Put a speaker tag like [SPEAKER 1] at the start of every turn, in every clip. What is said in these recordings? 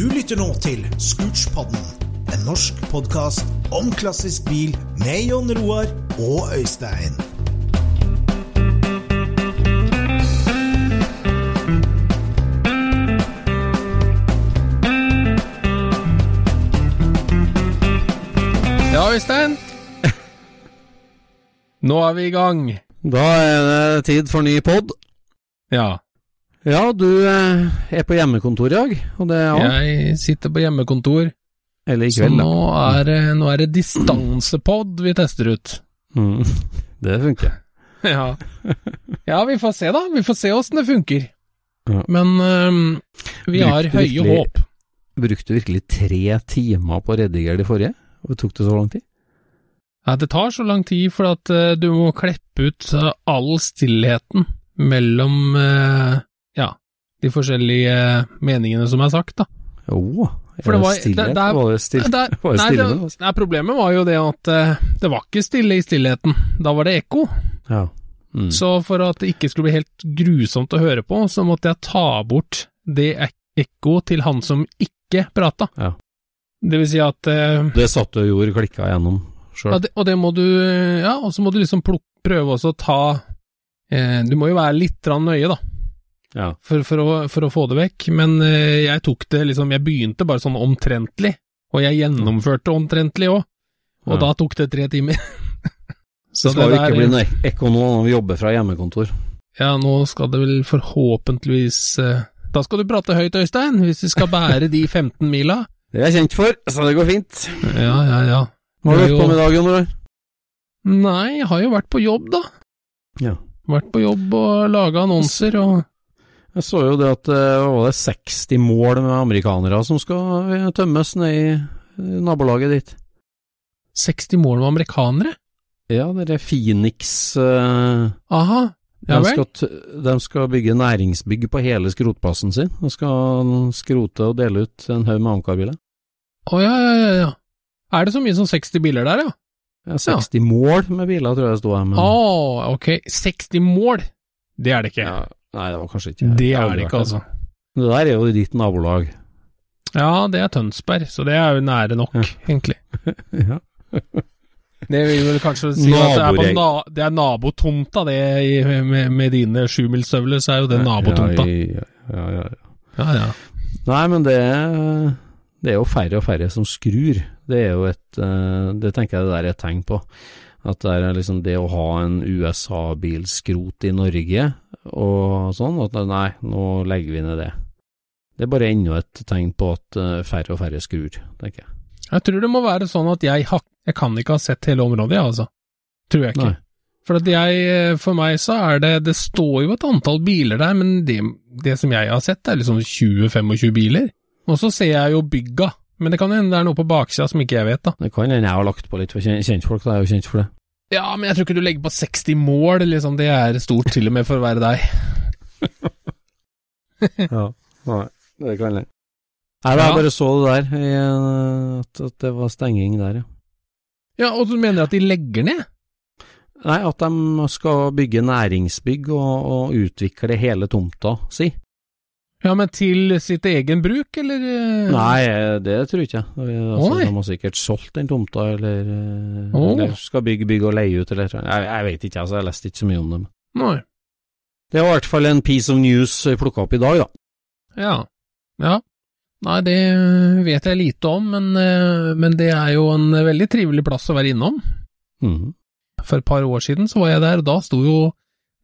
[SPEAKER 1] Du lytter nå til Scootspodden, en norsk podkast om klassisk bil med Jon Roar og Øystein.
[SPEAKER 2] Ja, Øystein. Nå er vi i gang.
[SPEAKER 3] Da er det tid for ny pod.
[SPEAKER 2] Ja.
[SPEAKER 3] Ja, du eh, er på hjemmekontor i dag, og det er.
[SPEAKER 2] Jeg sitter på hjemmekontor,
[SPEAKER 3] Eller i kveld, da.
[SPEAKER 2] nå er, nå er det distansepod vi tester ut.
[SPEAKER 3] Mm. Det funker.
[SPEAKER 2] Ja. ja, vi får se da. Vi får se åssen det funker.
[SPEAKER 3] Ja.
[SPEAKER 2] Men um, vi
[SPEAKER 3] Brukte
[SPEAKER 2] har høye
[SPEAKER 3] virkelig-
[SPEAKER 2] håp.
[SPEAKER 3] Brukte du virkelig tre timer på å redigere de forrige? Og tok det så lang tid?
[SPEAKER 2] Ja, det tar så lang tid, for at uh, du må kleppe ut all stillheten mellom ja, de forskjellige meningene som er sagt, da.
[SPEAKER 3] Jo,
[SPEAKER 2] For det var-
[SPEAKER 3] stillhet?
[SPEAKER 2] det- det er-
[SPEAKER 3] var det stille?
[SPEAKER 2] Der-
[SPEAKER 3] var det
[SPEAKER 2] nei, det,
[SPEAKER 3] altså?
[SPEAKER 2] nei, problemet var jo det at øh, det var ikke stille i stillheten. Da var det ekko.
[SPEAKER 3] Ja. Mm.
[SPEAKER 2] Så for at det ikke skulle bli helt grusomt å høre på, så måtte jeg ta bort det ekko til han som ikke prata.
[SPEAKER 3] Ja.
[SPEAKER 2] Det vil si at eh,
[SPEAKER 3] Det satt du og gjorde, klikka gjennom sjøl.
[SPEAKER 2] ja, Og det må du Ja, og så må du liksom plukke, prøve også å ta eh, Du må jo være litt nøye, da,
[SPEAKER 3] Ja.
[SPEAKER 2] for, for, å, for å få det vekk. Men eh, jeg tok det liksom Jeg begynte bare sånn omtrentlig, og jeg gjennomførte omtrentlig òg. Og
[SPEAKER 3] Ja.
[SPEAKER 2] da tok det tre timer.
[SPEAKER 3] Så skal det
[SPEAKER 2] der-
[SPEAKER 3] ikke bli noe ekonom når vi jobber fra hjemmekontor.
[SPEAKER 2] Ja, nå skal det vel forhåpentligvis eh, Da skal du prate høyt, Øystein, hvis vi skal bære de 15 mila.
[SPEAKER 3] Det er jeg kjent for, så det går fint.
[SPEAKER 2] Ja, ja, ja.
[SPEAKER 3] Hva har du
[SPEAKER 2] Det
[SPEAKER 3] gjort på med i dag, Jon Roar?
[SPEAKER 2] Nei, jeg har jo vært på jobb, da.
[SPEAKER 3] Ja.
[SPEAKER 2] Vært på jobb og laga annonser og
[SPEAKER 3] Jeg så jo det at eh, var det 60 mål med amerikanere som skal eh, tømmes ned i nabolaget ditt.
[SPEAKER 2] 60 mål med amerikanere.
[SPEAKER 3] Ja, det er Phoenix uh,
[SPEAKER 2] Aha. Ja
[SPEAKER 3] de, skal de skal bygge næringsbygg på hele skrotplassen sin. De skal skrote og dele ut en haug med Amcar-biler.
[SPEAKER 2] Å ja, ja, ja, ja. Er det så mye som 60 biler der, ja?
[SPEAKER 3] Ja, 60 mål med biler, tror jeg det sto her.
[SPEAKER 2] Å,
[SPEAKER 3] Oh,
[SPEAKER 2] ok. 60 mål? Det er det ikke.
[SPEAKER 3] Ja, nei, det var kanskje ikke
[SPEAKER 2] det
[SPEAKER 3] jeg har
[SPEAKER 2] er det ikke, altså.
[SPEAKER 3] Det der er jo i ditt nabolag.
[SPEAKER 2] Ja, det er Tønsberg, så det er jo nære nok,
[SPEAKER 3] Ja.
[SPEAKER 2] egentlig.
[SPEAKER 3] ja.
[SPEAKER 2] Det vil vel kanskje si at det er, na det er nabotomta, det i, med, med dine sjumilsstøvler, så er jo det nabotomta.
[SPEAKER 3] Ja, ja, ja, ja.
[SPEAKER 2] Ja, ja.
[SPEAKER 3] Nei, men det, det er jo færre og færre som skrur. Det er jo et eh, Det tenker jeg det der er et tegn på. At det er liksom det å ha en USA-bilskrot i Norge og sånn, at nei, nå legger vi ned det. Det er bare enda et tegn på at eh, færre og færre skrur, tenker jeg.
[SPEAKER 2] Jeg tror det må være sånn at jeg, har, jeg kan ikke ha sett hele området, jeg, altså. Tror jeg ikke.
[SPEAKER 3] Nei.
[SPEAKER 2] For at jeg, eh, for meg så er det Det står jo et antall biler der, men det, det som jeg har sett, er liksom 20-25 biler. Og så ser jeg jo bygga Men det kan hende det er noe på baksida som ikke jeg vet, da.
[SPEAKER 3] Det kan hende jeg har lagt på litt for kjen- kjentfolk, da er jeg jo kjent for det.
[SPEAKER 2] Ja, men jeg tror ikke du legger på 60 mål, liksom. Det er stort til og med for å være deg.
[SPEAKER 3] Ja, nei, det kan jeg. Nei, jeg bare så det der, eh, at det var stenging der, ja.
[SPEAKER 2] Ja, og du mener at de legger ned?
[SPEAKER 3] Nei, at de skal bygge næringsbygg og, og utvikle hele tomta si.
[SPEAKER 2] Ja, men til sitt egen bruk, eller? eh?
[SPEAKER 3] Nei, det tror ikke jeg. Altså,
[SPEAKER 2] Oi.
[SPEAKER 3] de har sikkert solgt den tomta, eller, eh, eller skal bygge bygg og leie ut, eller jeg, jeg vet ikke, altså, jeg leste ikke så mye om dem.
[SPEAKER 2] Nei.
[SPEAKER 3] Det var i hvert fall en piece of news jeg plukka opp i dag, da.
[SPEAKER 2] Ja. Ja. Nei, det vet jeg lite om, men, eh, men det er jo en veldig trivelig plass å være innom.
[SPEAKER 3] Mm.
[SPEAKER 2] For et par år siden så var jeg der, og da sto jo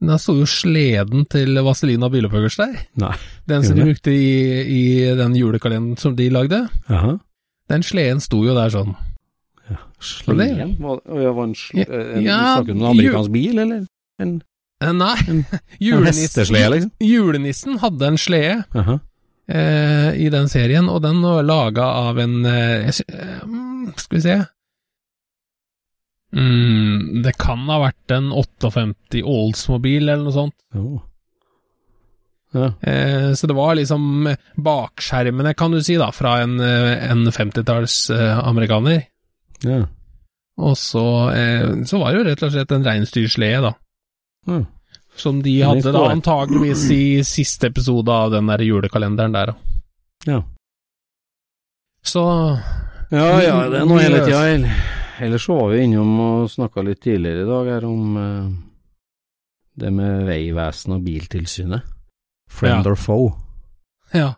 [SPEAKER 2] da sto jo sleden til der.
[SPEAKER 3] Nei.
[SPEAKER 2] Den som de brukte i, i den julekalenderen som de lagde.
[SPEAKER 3] Aha.
[SPEAKER 2] Den sleden sto jo der sånn.
[SPEAKER 3] Ja. Sleden? Var, ja, var en sl
[SPEAKER 2] Ja,
[SPEAKER 3] en,
[SPEAKER 2] ja,
[SPEAKER 3] Snakker du om en amerikansk bil, eller? En,
[SPEAKER 2] Eh, Nei,
[SPEAKER 3] en
[SPEAKER 2] julenissen,
[SPEAKER 3] hesteslede, liksom?
[SPEAKER 2] julenissen hadde en slede eh, i den serien, og den var laga av en eh, eh, mm, Skal vi se mm, Det kan ha vært en 58 Oldsmobil eller noe sånt.
[SPEAKER 3] Oh. Ja.
[SPEAKER 2] Eh, så det var liksom bakskjermene, kan du si, da, fra en, eh, en 50-talls eh, amerikaner.
[SPEAKER 3] ja.
[SPEAKER 2] Og så, eh, så var det jo rett og slett en reinsdyrslede, da.
[SPEAKER 3] ja.
[SPEAKER 2] Som de hadde da antageligvis i siste episode av den der julekalenderen der, da.
[SPEAKER 3] Ja.
[SPEAKER 2] Så
[SPEAKER 3] Ja, ja, det er noe hele tida. Ell- Ellers så var vi innom og snakka litt tidligere i dag her om eh, det med Vegvesenet og Biltilsynet. Friend
[SPEAKER 2] Ja.
[SPEAKER 3] or foe.
[SPEAKER 2] Ja.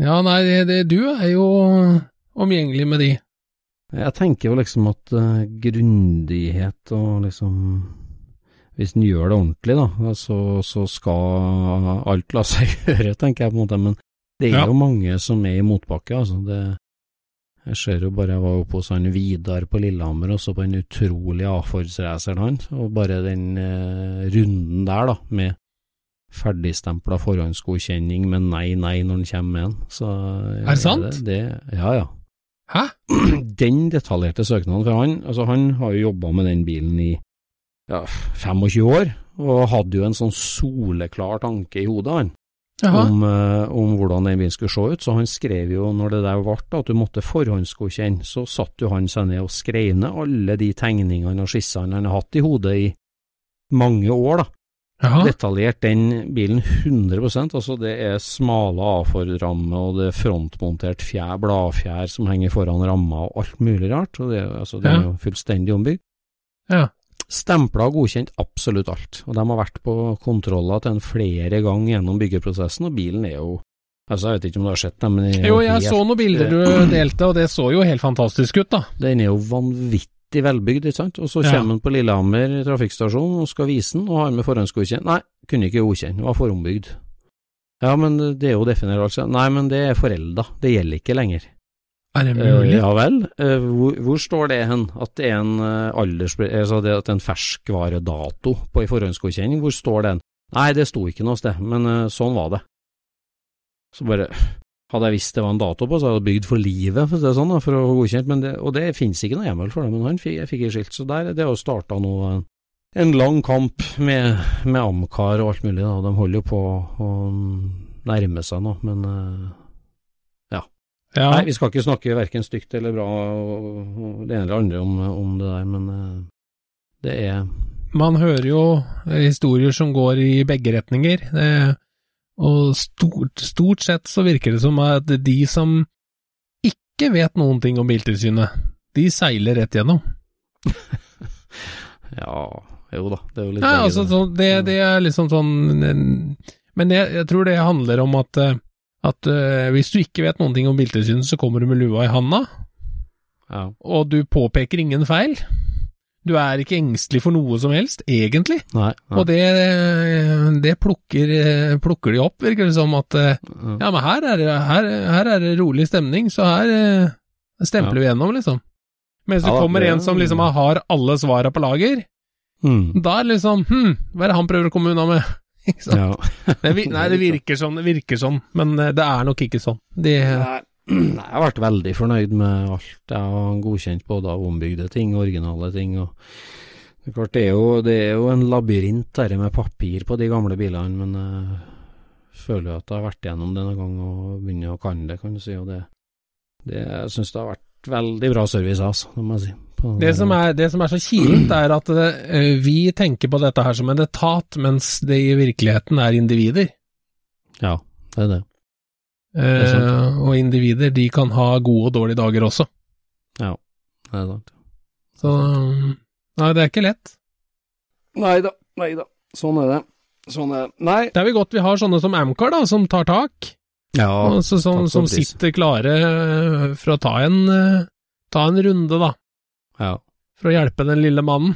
[SPEAKER 2] Ja, nei, det, det, du er jo omgjengelig med de.
[SPEAKER 3] Jeg tenker jo liksom at uh, grundighet og liksom Hvis en gjør det ordentlig, da, så, så skal alt la seg gjøre, tenker jeg på en måte. Men det er
[SPEAKER 2] Ja.
[SPEAKER 3] jo mange som er i motbakke, altså. Det, jeg ser jo bare jeg var oppe hos han Vidar på Lillehammer, og så på den utrolige A-Force-raceren hans, og bare den eh, runden der, da, med ferdigstempla forhåndsgodkjenning med nei, nei når den kommer med en. Så
[SPEAKER 2] Er det sant?
[SPEAKER 3] Det, det, ja, ja
[SPEAKER 2] Hæ?
[SPEAKER 3] den detaljerte søknaden, fra han, altså han har jo jobba med den bilen i ja, 25 år, og hadde jo en sånn soleklar tanke i hodet, han. Om, eh, om hvordan den bilen skulle se ut, så han skrev jo, når det der ble, at du måtte forhåndsgodkjenne, så satt jo han seg ned og skrev ned alle de tegningene og skissene han har hatt i hodet i mange år, da.
[SPEAKER 2] Aha.
[SPEAKER 3] Detaljert den bilen 100% altså det er smale A-for-ramme, og det er frontmontert fjær, bladfjær som henger foran ramma, og alt mulig rart, og det, altså, det er jo fullstendig ombygd.
[SPEAKER 2] Ja.
[SPEAKER 3] Stempla og godkjent absolutt alt, og de har vært på kontroller til en flere ganger gjennom byggeprosessen, og bilen er jo Altså, jeg vet ikke om du har sett dem? men
[SPEAKER 2] Jo, jeg
[SPEAKER 3] helt-
[SPEAKER 2] så noen bilder du delte, og det så jo helt fantastisk ut, da.
[SPEAKER 3] Den er jo vanvittig velbygd, ikke sant, og så
[SPEAKER 2] Ja.
[SPEAKER 3] kommer han på Lillehammer trafikkstasjon og skal vise den, og har med forhåndsgodkjent. Nei, kunne ikke godkjenne, var forumbygd. Ja, men det er jo definert altså. Nei, men det er forelda, det gjelder ikke lenger.
[SPEAKER 2] Er det
[SPEAKER 3] Eh,
[SPEAKER 2] mulig?
[SPEAKER 3] ja vel, Eh, hvor, hvor står det hen? At det er en uh, alders... Altså det at en ferskvaredato på en forhåndsgodkjenning, hvor står den? Nei, det sto ikke noe sted, men eh, sånn var det. Så bare Hadde jeg visst det var en dato på, så hadde jeg bygd for livet, for å si det sånn, da, for å få godkjent, men det, og det finnes ikke noe hjemmel for det, men han fikk, jeg fikk et skilt, så der, det har jo starta nå en, lang kamp med, med Amcar og alt mulig, da, de holder jo på å nærme seg nå, men eh,
[SPEAKER 2] Ja.
[SPEAKER 3] Nei, vi skal ikke snakke verken stygt eller bra og, og det ene eller andre om, om det der, men eh, det er
[SPEAKER 2] Man hører jo historier som går i begge retninger, det, og stort, stort sett så virker det som at de som ikke vet noen ting om Biltilsynet, de seiler rett gjennom.
[SPEAKER 3] Ja, jo da, det er jo litt
[SPEAKER 2] Ja, altså, sånn- det, det er liksom sånn Men jeg, jeg tror det handler om at, eh, at uh, hvis du ikke vet noen ting om Biltilsynet, så kommer du med lua i handa,
[SPEAKER 3] ja.
[SPEAKER 2] og du påpeker ingen feil. Du er ikke engstelig for noe som helst, egentlig.
[SPEAKER 3] Nei, nei.
[SPEAKER 2] Og det, det plukker, plukker de opp, virker det som at eh,
[SPEAKER 3] ja.
[SPEAKER 2] Ja, men her er det, her, her er det rolig stemning, så her eh, stempler vi gjennom, liksom. Mens det
[SPEAKER 3] Ja
[SPEAKER 2] kommer en som liksom har alle svara på lager,
[SPEAKER 3] Mm.
[SPEAKER 2] da er det liksom Hm, hva er det han prøver å komme unna med?
[SPEAKER 3] Ja.
[SPEAKER 2] Det, nei, det virker sånn, det virker sånn, men eh, det er nok ikke sånn. De,
[SPEAKER 3] Nei, Nei, jeg vært veldig fornøyd med alt. Jeg har godkjent både av ombygde ting og originale ting. og det er klart, det er jo, det er jo en labyrint dette med papir på de gamle bilene, men jeg føler jo at jeg har vært gjennom det noen gang og begynner å kan det, kan du si. Og det, det jeg syns det har vært veldig bra service, altså, det må jeg si. På-
[SPEAKER 2] Det som er, det som er så kilent, er at uh, vi tenker på dette her som en etat, mens det i virkeligheten er individer.
[SPEAKER 3] Ja, det er det.
[SPEAKER 2] det
[SPEAKER 3] er uh,
[SPEAKER 2] og individer, de kan ha gode og dårlige dager også.
[SPEAKER 3] Ja, det er sant.
[SPEAKER 2] Så Nei, det er ikke lett.
[SPEAKER 3] Nei da, nei da. Sånn er det. Sånn er det. Nei.
[SPEAKER 2] Det er vel godt vi har sånne som Amcar, da, som tar tak.
[SPEAKER 3] Ja,
[SPEAKER 2] altså, som, som sitter klare eh, for å ta en, eh, ta en runde, da.
[SPEAKER 3] Ja.
[SPEAKER 2] For å hjelpe den lille mannen.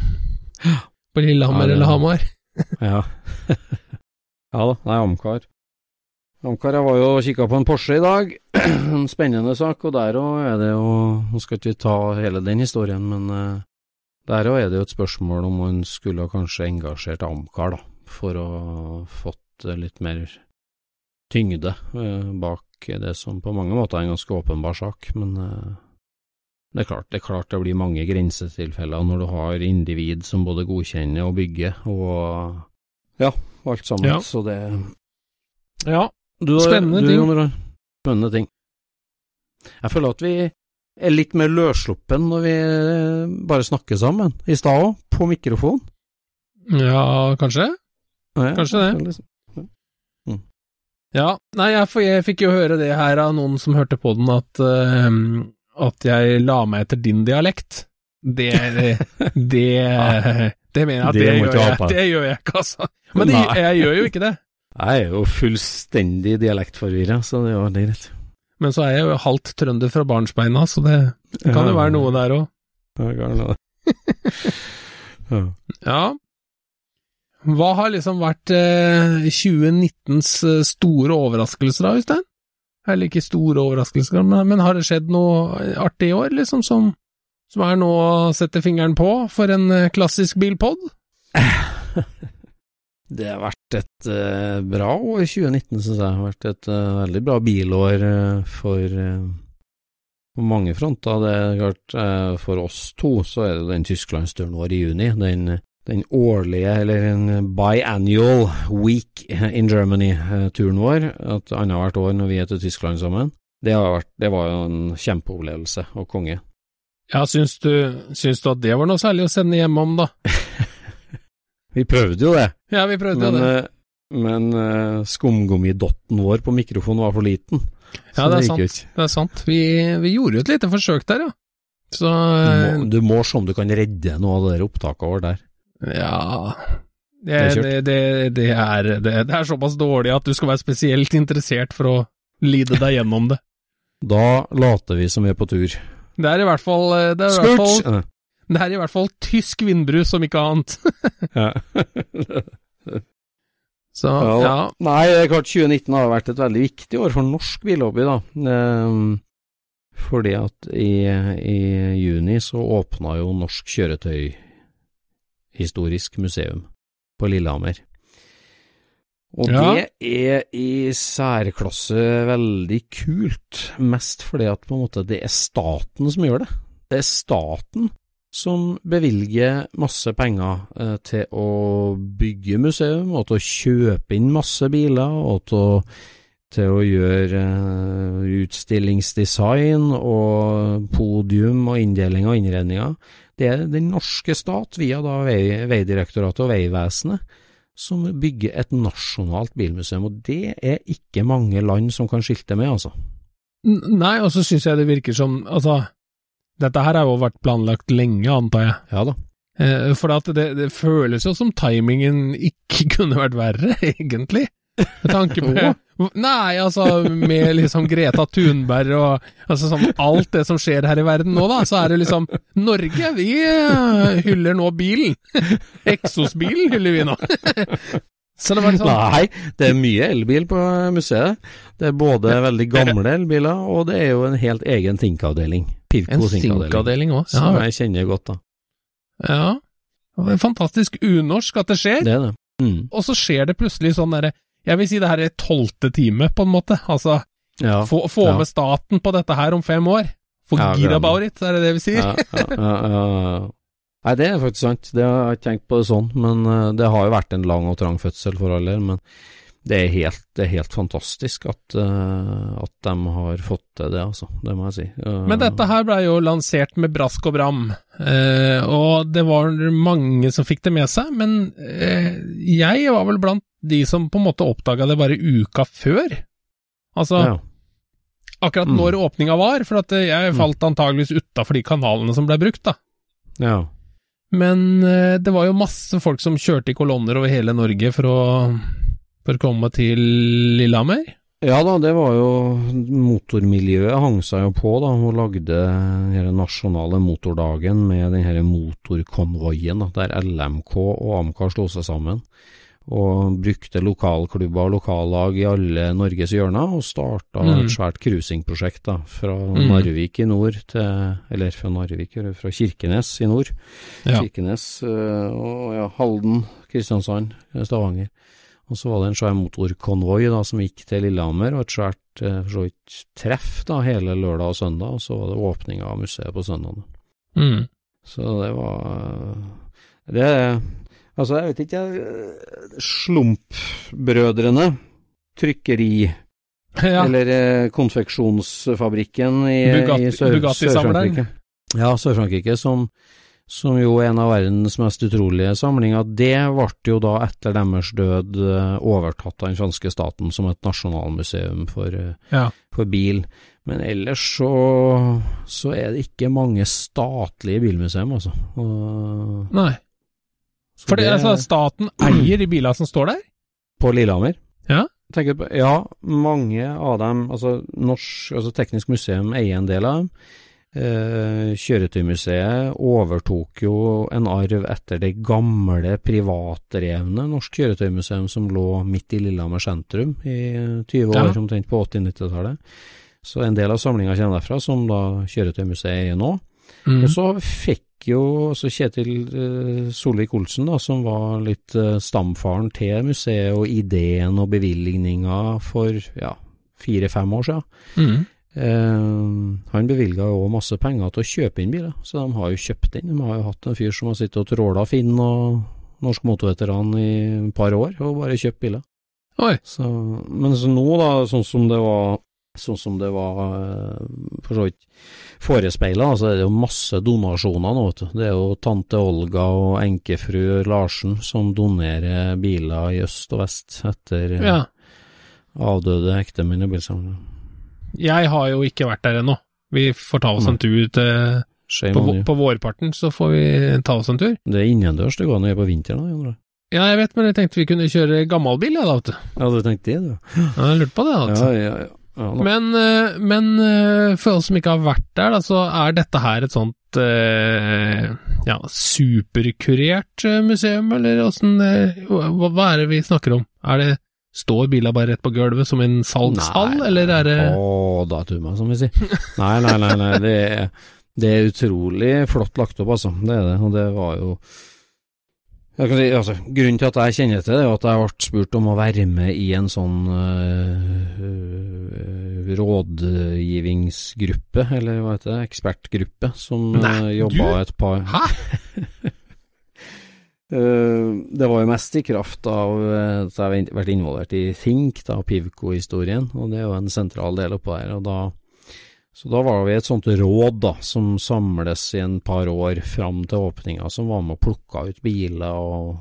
[SPEAKER 2] På Lillehammer
[SPEAKER 3] Ja,
[SPEAKER 2] eller Hamar.
[SPEAKER 3] Ja. ja da, nei, Amcar. Amcar, jeg var jo og kikka på en Porsche i dag. en spennende sak, og der òg er det jo Nå skal ikke vi ta hele den historien, men uh, der òg er det jo et spørsmål om man skulle ha kanskje engasjert Amcar, da, for å fått eh, litt mer tyngde uh, bak det som på mange måter er en ganske åpenbar sak, men eh, det er klart det er klart det blir mange grensetilfeller når du har individ som både godkjenner og bygger, og ja, alt sammen.
[SPEAKER 2] Ja.
[SPEAKER 3] Så det
[SPEAKER 2] Ja.
[SPEAKER 3] du,
[SPEAKER 2] Spennende
[SPEAKER 3] du,
[SPEAKER 2] ting.
[SPEAKER 3] Spennende ting. Jeg føler at vi er litt mer løssluppen når vi eh, bare snakker sammen, i stad òg, på mikrofon.
[SPEAKER 2] ja, kanskje?
[SPEAKER 3] Ja,
[SPEAKER 2] Kanskje det.
[SPEAKER 3] liksom-
[SPEAKER 2] Ja, nei, jeg, jeg fikk jo høre det her av noen som hørte på den, at, eh, at jeg la meg etter din dialekt. Det Det, det mener jeg at
[SPEAKER 3] Det
[SPEAKER 2] det, gjør jeg. Det gjør jeg ikke, altså. Men det, jeg gjør jo ikke det.
[SPEAKER 3] Jeg er jo fullstendig dialektforvirra, så det er jo veldig greit.
[SPEAKER 2] Men så er jeg jo halvt trønder fra barnsbeina, så det, det kan jo være noe der òg.
[SPEAKER 3] Det det. Ja.
[SPEAKER 2] Hva har liksom vært eh, 2019s eh, store overraskelser da, Øystein? Eller ikke store overraskelser, men, men har det skjedd noe artig i år, liksom, som, som er noe å sette fingeren på for en eh, klassisk bilpod?
[SPEAKER 3] Det har vært et uh, bra år, 2019, syns jeg. Det har vært et uh, veldig bra bilår uh, for eh, mange fronter. Det er klart, for oss to så er det den tysklandsturen vår i juni. Den, den årlige, eller en biannual week in Germany-turen vår. At annethvert år når vi er til Tyskland sammen. Det, har vært, det var jo en kjempeopplevelse og konge.
[SPEAKER 2] Ja, syns du, syns du at det var noe særlig å sende hjem om, da?
[SPEAKER 3] Vi prøvde jo det.
[SPEAKER 2] Ja, vi prøvde
[SPEAKER 3] Men,
[SPEAKER 2] det.
[SPEAKER 3] eh, men eh, skumgummidotten vår på mikrofonen var for liten.
[SPEAKER 2] Ja, det er sant.
[SPEAKER 3] ikke.
[SPEAKER 2] Det er sant. Vi, vi gjorde jo et lite forsøk der, ja. Så
[SPEAKER 3] Du
[SPEAKER 2] eh,
[SPEAKER 3] må, du må se om du kan redde noe av det der opptaket vårt der.
[SPEAKER 2] Ja det,
[SPEAKER 3] er
[SPEAKER 2] det, det, det, er, det, det er såpass dårlig at du skal være spesielt interessert for å lide deg gjennom det.
[SPEAKER 3] Da later vi som vi er på tur.
[SPEAKER 2] Det er i hvert fall, eh, det er i hvert fall, det er i hvert fall tysk vindbrus, om ikke annet. Så,
[SPEAKER 3] Ja,
[SPEAKER 2] ja.
[SPEAKER 3] Nei, det er klart 2019 har vært et veldig viktig år for norsk billobby, da. Ehm, fordi at i, i juni så åpna jo Norsk Kjøretøyhistorisk Museum på Lillehammer. Og
[SPEAKER 2] Ja.
[SPEAKER 3] det er i særklasse veldig kult, mest fordi at på en måte det er staten som gjør det. Det er staten som bevilger masse penger eh, til å bygge museum, og til å kjøpe inn masse biler, og til å, til å gjøre eh, utstillingsdesign og podium og inndeling og innredninger. Det er den norske stat, via da vei, Veidirektoratet og Vegvesenet, som bygger et nasjonalt bilmuseum, og det er ikke mange land som kan skilte med, altså.
[SPEAKER 2] Nei, og så syns jeg det virker som Altså, dette her har jo vært planlagt lenge, antar jeg.
[SPEAKER 3] Ja da.
[SPEAKER 2] Eh, for at det, det føles jo som timingen ikke kunne vært verre, egentlig. Med tanke på Nei, altså, med liksom Greta Thunberg og altså sånn alt det som skjer her i verden nå, da, så er det liksom Norge, vi eh, hyller nå bilen. Eksosbilen hyller vi nå. Så det var sånn
[SPEAKER 3] Nei, det er mye elbil på museet. Det er både veldig gamle elbiler, og det er jo en helt egen Think-avdeling. Pirko Think-avdeling.
[SPEAKER 2] òg.
[SPEAKER 3] Som jeg kjenner godt, da.
[SPEAKER 2] ja. Det er fantastisk unorsk at det skjer.
[SPEAKER 3] Det er det. Mm.
[SPEAKER 2] og så skjer det plutselig sånn derre Jeg vil si det her er tolvte time, på en måte. Altså,
[SPEAKER 3] Ja,
[SPEAKER 2] Få, få
[SPEAKER 3] ja.
[SPEAKER 2] med staten på dette her om fem år.
[SPEAKER 3] Ja,
[SPEAKER 2] Gira
[SPEAKER 3] glem
[SPEAKER 2] about it, er det det vi sier?
[SPEAKER 3] Ja, ja, ja, ja. Nei, det er faktisk sant. Det har jeg ikke tenkt på det sånn, men eh, det har jo vært en lang og trang fødsel for alle. Men det er helt, det er helt fantastisk at, eh, at de har fått til det, altså. Det må jeg si. Eh,
[SPEAKER 2] Men dette her ble jo lansert med brask og bram, og det var mange som fikk det med seg, men jeg var vel blant de som på en måte oppdaga det bare uka før. Altså,
[SPEAKER 3] ja.
[SPEAKER 2] akkurat
[SPEAKER 3] Mm.
[SPEAKER 2] når åpninga var, for at eh, jeg falt antageligvis utafor de kanalene som ble brukt, da.
[SPEAKER 3] ja.
[SPEAKER 2] Men eh, det var jo masse folk som kjørte i kolonner over hele Norge for å, for å komme til Lillehammer.
[SPEAKER 3] Ja da, det var jo Motormiljøet hang seg jo på da, og lagde den nasjonale motordagen med den her motorkonvoien, der LMK og Amcar slo seg sammen. Og brukte lokalklubber og lokallag i alle Norges hjørner, og starta
[SPEAKER 2] Mm.
[SPEAKER 3] et svært cruisingprosjekt fra
[SPEAKER 2] Mm.
[SPEAKER 3] Narvik i nord til Eller fra Narvik, fra Kirkenes i nord.
[SPEAKER 2] Ja.
[SPEAKER 3] Kirkenes øh, og ja, Halden, Kristiansand, Stavanger. Og så var det en svær motorkonvoi da, som gikk til Lillehammer, og et svært eh, treff da, hele lørdag og søndag, og så var det åpninga av museet på søndag.
[SPEAKER 2] Mm.
[SPEAKER 3] Så det var Det Altså, jeg vet ikke, Slumpbrødrene, trykkeri
[SPEAKER 2] Ja.
[SPEAKER 3] eller eh, konfeksjonsfabrikken i,
[SPEAKER 2] Bugatti-
[SPEAKER 3] i Sør, Sør-Frankrike. Ja, Sør-Frankrike, som, som jo er en av verdens mest utrolige samlinger. Det ble jo da etter deres død eh, overtatt av den franske staten som et nasjonalmuseum for, eh,
[SPEAKER 2] ja.
[SPEAKER 3] for bil. Men ellers så, så er det ikke mange statlige bilmuseum, altså. Og,
[SPEAKER 2] Nei. For det,
[SPEAKER 3] det-
[SPEAKER 2] altså, staten eier de bilene som står der?
[SPEAKER 3] På Lillehammer?
[SPEAKER 2] Ja.
[SPEAKER 3] På, ja, mange av dem, altså Norsk, altså Teknisk museum eier en del av dem. Eh, Kjøretøymuseet overtok jo en arv etter det gamle privatdrevne Norsk Kjøretøymuseum som lå midt i Lillehammer sentrum i 20 år,
[SPEAKER 2] Ja.
[SPEAKER 3] omtrent på 80-90-tallet. Så en del av samlinga kommer derfra, som da Kjøretøymuseet eier nå.
[SPEAKER 2] Mm.
[SPEAKER 3] Og så fikk jo også Kjetil eh, Solvik-Olsen, da, som var litt eh, stamfaren til museet og ideen og bevilgninga for ja, fire-fem år siden.
[SPEAKER 2] Mm.
[SPEAKER 3] Eh, han bevilga òg masse penger til å kjøpe inn biler, så de har jo kjøpt inn. De har jo hatt en fyr som har sittet og tråla Finn og Norsk Motorveteran i et par år, og bare kjøpt biler. Så, men så nå, da, sånn som det var Sånn som det var eh, for så vidt forespeila, så er det jo masse donasjoner nå, vet du. Det er jo tante Olga og enkefru Larsen som donerer biler i øst og vest etter eh,
[SPEAKER 2] Ja.
[SPEAKER 3] avdøde ektemenn i bilsamlere.
[SPEAKER 2] Jeg har jo ikke vært der ennå. Vi får ta oss en tur til på, på vårparten, så får vi ta oss en tur.
[SPEAKER 3] Det er innendørs det går an å gjøre på vinteren, da,
[SPEAKER 2] Ja, jeg vet, men jeg tenkte vi kunne kjøre gammalbil, ja, da, vet du.
[SPEAKER 3] Ja, du tenkte det, du.
[SPEAKER 2] Ja, Jeg lurte på det, altså.
[SPEAKER 3] Ja, ja, ja. Ja.
[SPEAKER 2] Men, eh, men eh, for oss som ikke har vært der, da, så er dette her et sånt eh, ja, superkurert eh, museum, eller åssen hva, hva er det vi snakker om? Er det Står bila bare rett på gulvet som en salgshall,
[SPEAKER 3] Nei,
[SPEAKER 2] eller er det
[SPEAKER 3] Å, da tuer meg, som vi sier. Nei, nei, nei, nei det, er, det er utrolig flott lagt opp, altså. Det er det, og det var jo si, altså, Grunnen til at jeg kjenner til det, er at jeg ble spurt om å være med i en sånn øh, øh, rådgivningsgruppe, eller hva heter det, ekspertgruppe, som
[SPEAKER 2] uh,
[SPEAKER 3] øh, jobba
[SPEAKER 2] du?
[SPEAKER 3] et par
[SPEAKER 2] Hæ?
[SPEAKER 3] Uh, det var jo mest i kraft av at jeg har vært involvert i Think, da, Pivco-historien, og det er jo en sentral del oppå der. Og da, så da var vi et sånt råd da, som samles i en par år fram til åpninga, som var med og plukka ut biler og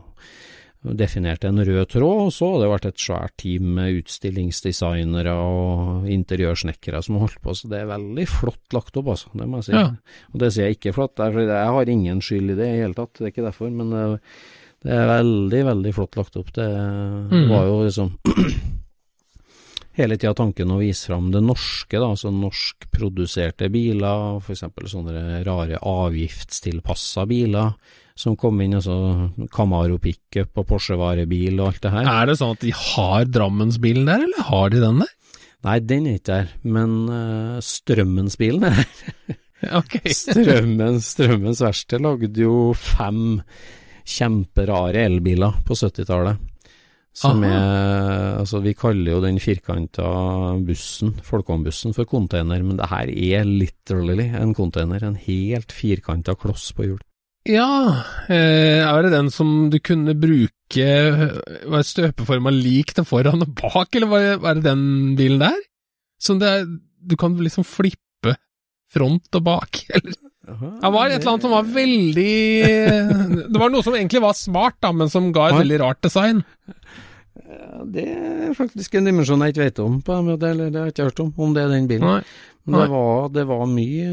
[SPEAKER 3] definerte en rød tråd, og så har det vært et svært team med utstillingsdesignere og interiørsnekkere som har holdt på, så det er veldig flott lagt opp, altså, det må jeg si.
[SPEAKER 2] Ja.
[SPEAKER 3] Og det sier jeg ikke flott, det er jeg har ingen skyld i det i hele tatt, det er ikke derfor, men det, det er veldig, veldig flott lagt opp. Det, det
[SPEAKER 2] Mm.
[SPEAKER 3] var jo liksom hele tida tanken å vise fram det norske, da, altså norskproduserte biler, eksempel sånne rare avgiftstilpassa biler som kom inn, altså Camaro pickup og Porsche varebil og alt det her.
[SPEAKER 2] Er det sånn at de har Drammensbilen der, eller har de den der?
[SPEAKER 3] Nei, den er ikke der, men uh, Strømmensbilen er der.
[SPEAKER 2] Ok.
[SPEAKER 3] Strømmens, Strømmens verksted lagde jo fem kjemperare elbiler på 70-tallet. Som
[SPEAKER 2] Aha.
[SPEAKER 3] er Altså, vi kaller jo den firkanta bussen, folkeombussen, for container, men det her er literally en container. En helt firkanta kloss på hjul.
[SPEAKER 2] Ja, eh, er det den som du kunne bruke Var støpeforma lik den foran og bak, eller er det, den bilen der? Som det er Du kan liksom flippe front og bak, eller Det var et eller annet som var veldig Det var noe som egentlig var smart, da, men som ga et veldig rart design.
[SPEAKER 3] Ja, det er faktisk en dimensjon jeg ikke vet om, på eller det har jeg ikke hørt om, om det er den bilen.
[SPEAKER 2] Nei.
[SPEAKER 3] Men det var, det var mye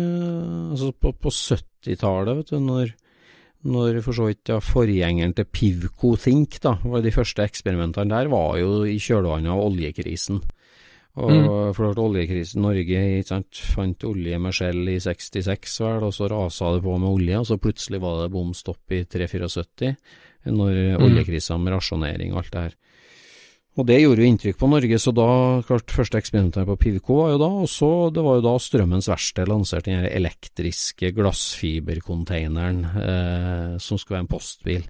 [SPEAKER 3] Altså, på, på 70-tallet, vet du, når, når for så vidt ja, forgjengeren til Pivco Think, da, var de første eksperimentene der, var jo i kjølvannet av oljekrisen. Og
[SPEAKER 2] Mm.
[SPEAKER 3] for at oljekrisen Norge ikke sant, fant olje med skjell i 66, vel, og så rasa det på med olje, og så plutselig var det bom stopp i 374, når
[SPEAKER 2] Mm.
[SPEAKER 3] oljekrisa med rasjonering og alt det her. Og det gjorde jo inntrykk på Norge, så da, klart, første eksperimentet på Pivco var jo da, og så, det var jo da Strømmens Verksted lanserte den elektriske glassfibercontaineren, eh, som skulle være en postbil.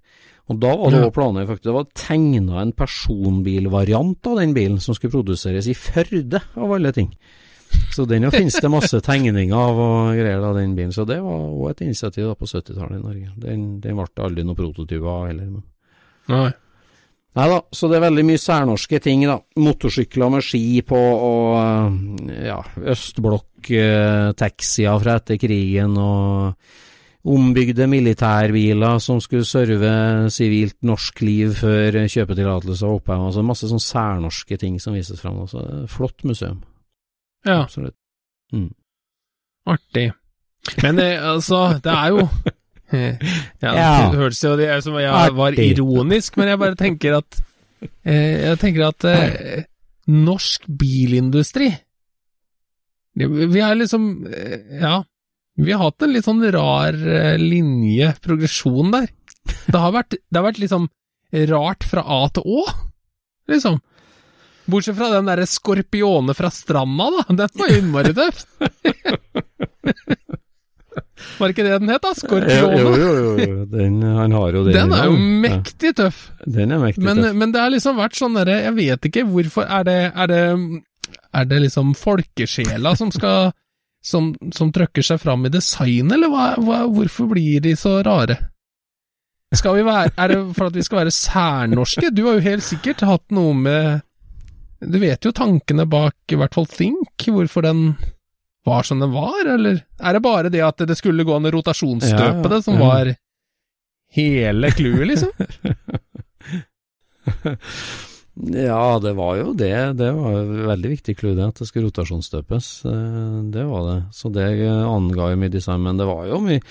[SPEAKER 3] Og da var det også planer, faktisk, det var tegna en personbilvariant av den bilen, som skulle produseres i Førde, av alle ting. Så den finnes det masse tegninger av og greier av den bilen, så det var òg et initiativ da på 70-tallet i Norge. Den, den ble aldri noen prototyper av heller, men
[SPEAKER 2] Nei.
[SPEAKER 3] Nei da, så det er veldig mye særnorske ting, da. Motorsykler med ski på, og eh, ja, østblokk-taxier fra etter krigen, og ombygde militærbiler som skulle serve sivilt norsk liv før kjøpetillatelse var oppheva. Altså masse sånn særnorske ting som vises fram. Altså, flott museum.
[SPEAKER 2] Ja,
[SPEAKER 3] Absolutt. Mm.
[SPEAKER 2] artig. Men det, altså, det er jo Ja, det hørtes jo det er som jeg var ironisk, men jeg bare tenker at eh, Jeg tenker at eh, norsk bilindustri Vi er liksom eh, Ja, vi har hatt en litt sånn rar eh, linje, progresjon der. Det har vært, det har vært liksom rart fra A til Å, liksom. Bortsett fra den derre skorpione fra stranda, da. Den var jo innmari tøff. Var ikke det den het, da? Skorpione?
[SPEAKER 3] jo, jo, jo. Den, han har jo det.
[SPEAKER 2] Den er jo mektig tøff.
[SPEAKER 3] Den er mektig
[SPEAKER 2] Men,
[SPEAKER 3] tøff.
[SPEAKER 2] men det har liksom vært sånn derre Jeg vet ikke hvorfor Er det Er det, er det liksom folkesjela som skal som, som trøkker seg fram i designet, eller hva, hva, hvorfor blir de så rare? Være Er det for at vi skal være særnorske? Du har jo helt sikkert hatt noe med Du vet jo tankene bak i hvert fall Think, hvorfor den var som den var, eller er det bare det at det skulle gå en å
[SPEAKER 3] på
[SPEAKER 2] det, som var hele clouet, liksom?
[SPEAKER 3] Ja, det var jo det. Det var et veldig viktig clou, det, at det skulle rotasjonsstøpes. Eh, Det var det. Så det anga jo mye design, men det var jo mye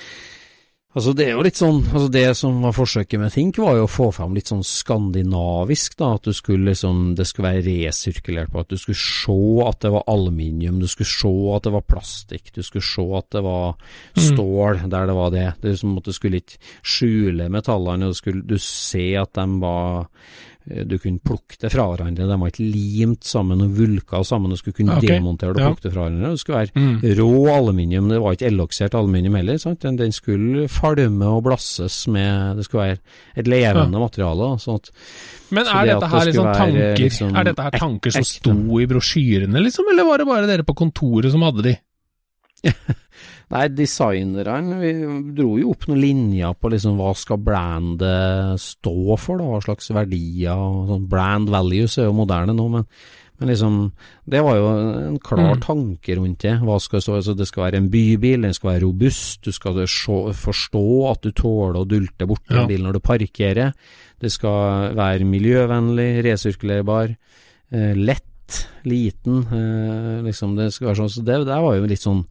[SPEAKER 3] Altså, det er jo litt sånn Altså, det som var forsøket med Think, var jo å få fram litt sånn skandinavisk, da. At du skulle liksom Det skulle være resirkulert på. At du skulle se at det var aluminium, du skulle se at det var plastikk, du skulle se at det var stål der det var det. Det er som at du skulle ikke skjule metallene, du skulle du se at de var du kunne plukke det fra hverandre, de var ikke limt sammen og vulka sammen, du skulle kunne
[SPEAKER 2] okay.
[SPEAKER 3] demontere det og plukke det fra hverandre. Det skulle være
[SPEAKER 2] Mm.
[SPEAKER 3] rå aluminium, det var ikke eloksert aluminium heller, sant? Den, den skulle falme og blasses med, det skulle være et levende materiale, sånn at
[SPEAKER 2] Men er
[SPEAKER 3] det
[SPEAKER 2] dette her
[SPEAKER 3] det
[SPEAKER 2] liksom
[SPEAKER 3] skulle være,
[SPEAKER 2] tanker
[SPEAKER 3] liksom,
[SPEAKER 2] Er dette her tanker som
[SPEAKER 3] ekte.
[SPEAKER 2] sto i brosjyrene, liksom, eller var det bare dere på kontoret som hadde de?
[SPEAKER 3] Nei, designerne vi dro jo opp noen linjer på liksom hva skal brandet stå for, da, hva slags verdier og sånn. Brand values er jo moderne nå, men, men liksom Det var jo en klar
[SPEAKER 2] Mm.
[SPEAKER 3] tanke rundt det. Hva skal stå, altså Det skal være en bybil, den skal være robust, du skal se, forstå at du tåler å dulte borti
[SPEAKER 2] Ja.
[SPEAKER 3] en bil når du parkerer. Det skal være miljøvennlig, resirkulerbar, eh, lett, liten. Eh, liksom Det skal være sånn. Så det der var jo litt sånn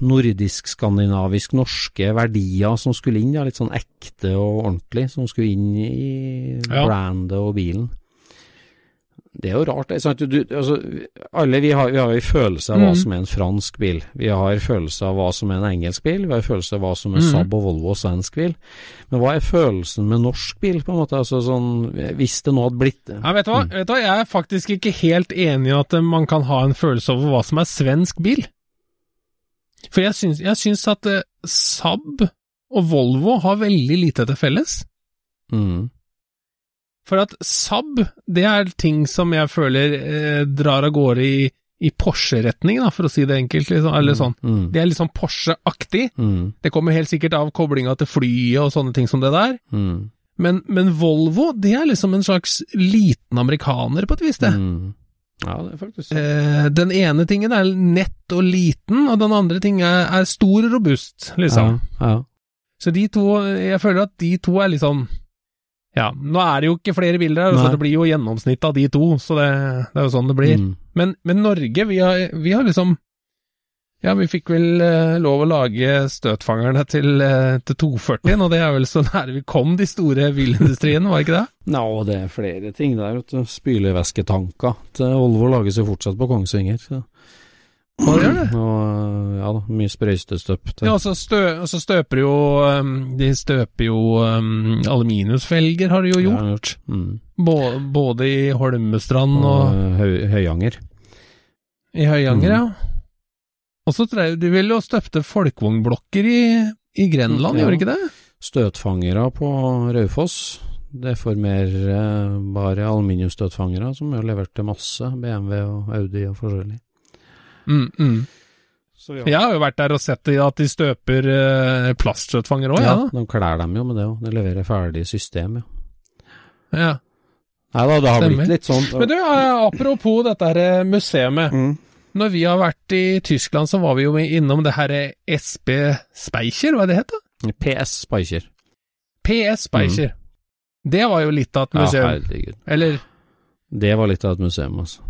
[SPEAKER 3] nordisk-skandinavisk norske verdier som skulle inn, ja, litt sånn ekte og ordentlig, som skulle inn i brandet og bilen. Det er jo rart, det. Du, altså, alle vi har, vi har en følelse av hva
[SPEAKER 2] Mhm.
[SPEAKER 3] som er en fransk bil. Vi har følelse av hva som er en engelsk bil. Vi har følelse av hva som er
[SPEAKER 2] Mhm.
[SPEAKER 3] Saab og Volvo og svensk bil. Men hva er følelsen med norsk bil, på en måte? Altså sånn, Hvis det nå hadde blitt
[SPEAKER 2] Ja, vet du hva? Vet du hva? Jeg er faktisk ikke helt enig i at man kan ha en følelse over hva som er svensk bil. For jeg syns, jeg syns at eh, Saab og Volvo har veldig lite til felles.
[SPEAKER 3] mm.
[SPEAKER 2] For at Saab, det er ting som jeg føler eh, drar av gårde i, i Porsche-retning, for å si det enkelt. Liksom, eller sånn.
[SPEAKER 3] Mm.
[SPEAKER 2] Det er litt sånn Porsche-aktig.
[SPEAKER 3] Mm.
[SPEAKER 2] Det kommer helt sikkert av koblinga til flyet og sånne ting som det der.
[SPEAKER 3] Mm.
[SPEAKER 2] Men, men Volvo, det er liksom en slags liten amerikaner på et vis, det.
[SPEAKER 3] Mm. Ja, det er faktisk.
[SPEAKER 2] Eh, den ene tingen er nett og liten, og den andre tingen er, er stor og robust, liksom.
[SPEAKER 3] Ja, ja.
[SPEAKER 2] Så de to, jeg føler at de to er liksom Ja, nå er det jo ikke flere bilder her, så det blir jo gjennomsnitt av de to, så det, det er jo sånn det blir.
[SPEAKER 3] Mm.
[SPEAKER 2] Men, men Norge, vi har, vi har liksom Ja, vi fikk vel eh, lov å lage støtfangerne til, eh, til 240, og det er vel så nære vi kom de store bilindustriene, var det ikke det?
[SPEAKER 3] Nå, det er flere ting der. vet du. Spylevæsketanker til Volvo lages jo fortsatt på Kongsvinger. Så.
[SPEAKER 2] Hva gjør det?
[SPEAKER 3] Og ja da, mye sprøytestøp.
[SPEAKER 2] Ja, og så stø, så støper jo um, De støper jo um, aluminiumsfelger, har de jo
[SPEAKER 3] Ja,
[SPEAKER 2] gjort.
[SPEAKER 3] gjort. Mm.
[SPEAKER 2] Bå, både i Holmestrand
[SPEAKER 3] Og,
[SPEAKER 2] og
[SPEAKER 3] eh, høy, Høyanger.
[SPEAKER 2] i Høyanger,
[SPEAKER 3] Mm.
[SPEAKER 2] ja. Og så tror jeg de ville jo støpte folkevognblokker i, i Grenland,
[SPEAKER 3] Ja.
[SPEAKER 2] gjorde de ikke det?
[SPEAKER 3] Støtfangere på Raufoss. Deformerbare aluminiumsstøtfangere som jo levert til masse BMW og Audi og forskjellig.
[SPEAKER 2] Mm, mm.
[SPEAKER 3] Så
[SPEAKER 2] Jeg har jo vært der og sett at de støper uh, plaststøtfanger òg,
[SPEAKER 3] ja,
[SPEAKER 2] ja.
[SPEAKER 3] de kler dem jo med det òg. De leverer ferdig system, jo.
[SPEAKER 2] ja.
[SPEAKER 3] Nei da, det har
[SPEAKER 2] Stemmer.
[SPEAKER 3] blitt litt sånn
[SPEAKER 2] Men du, eh, apropos dette her eh, museet.
[SPEAKER 3] mm.
[SPEAKER 2] Når vi har vært i Tyskland, så var vi jo innom det her eh, SB Speicher, hva er det het?
[SPEAKER 3] PS Speicher.
[SPEAKER 2] PS Speicher. Det var jo litt av et
[SPEAKER 3] museum. Ja, herregud.
[SPEAKER 2] Eller
[SPEAKER 3] Det var litt av et museum, altså.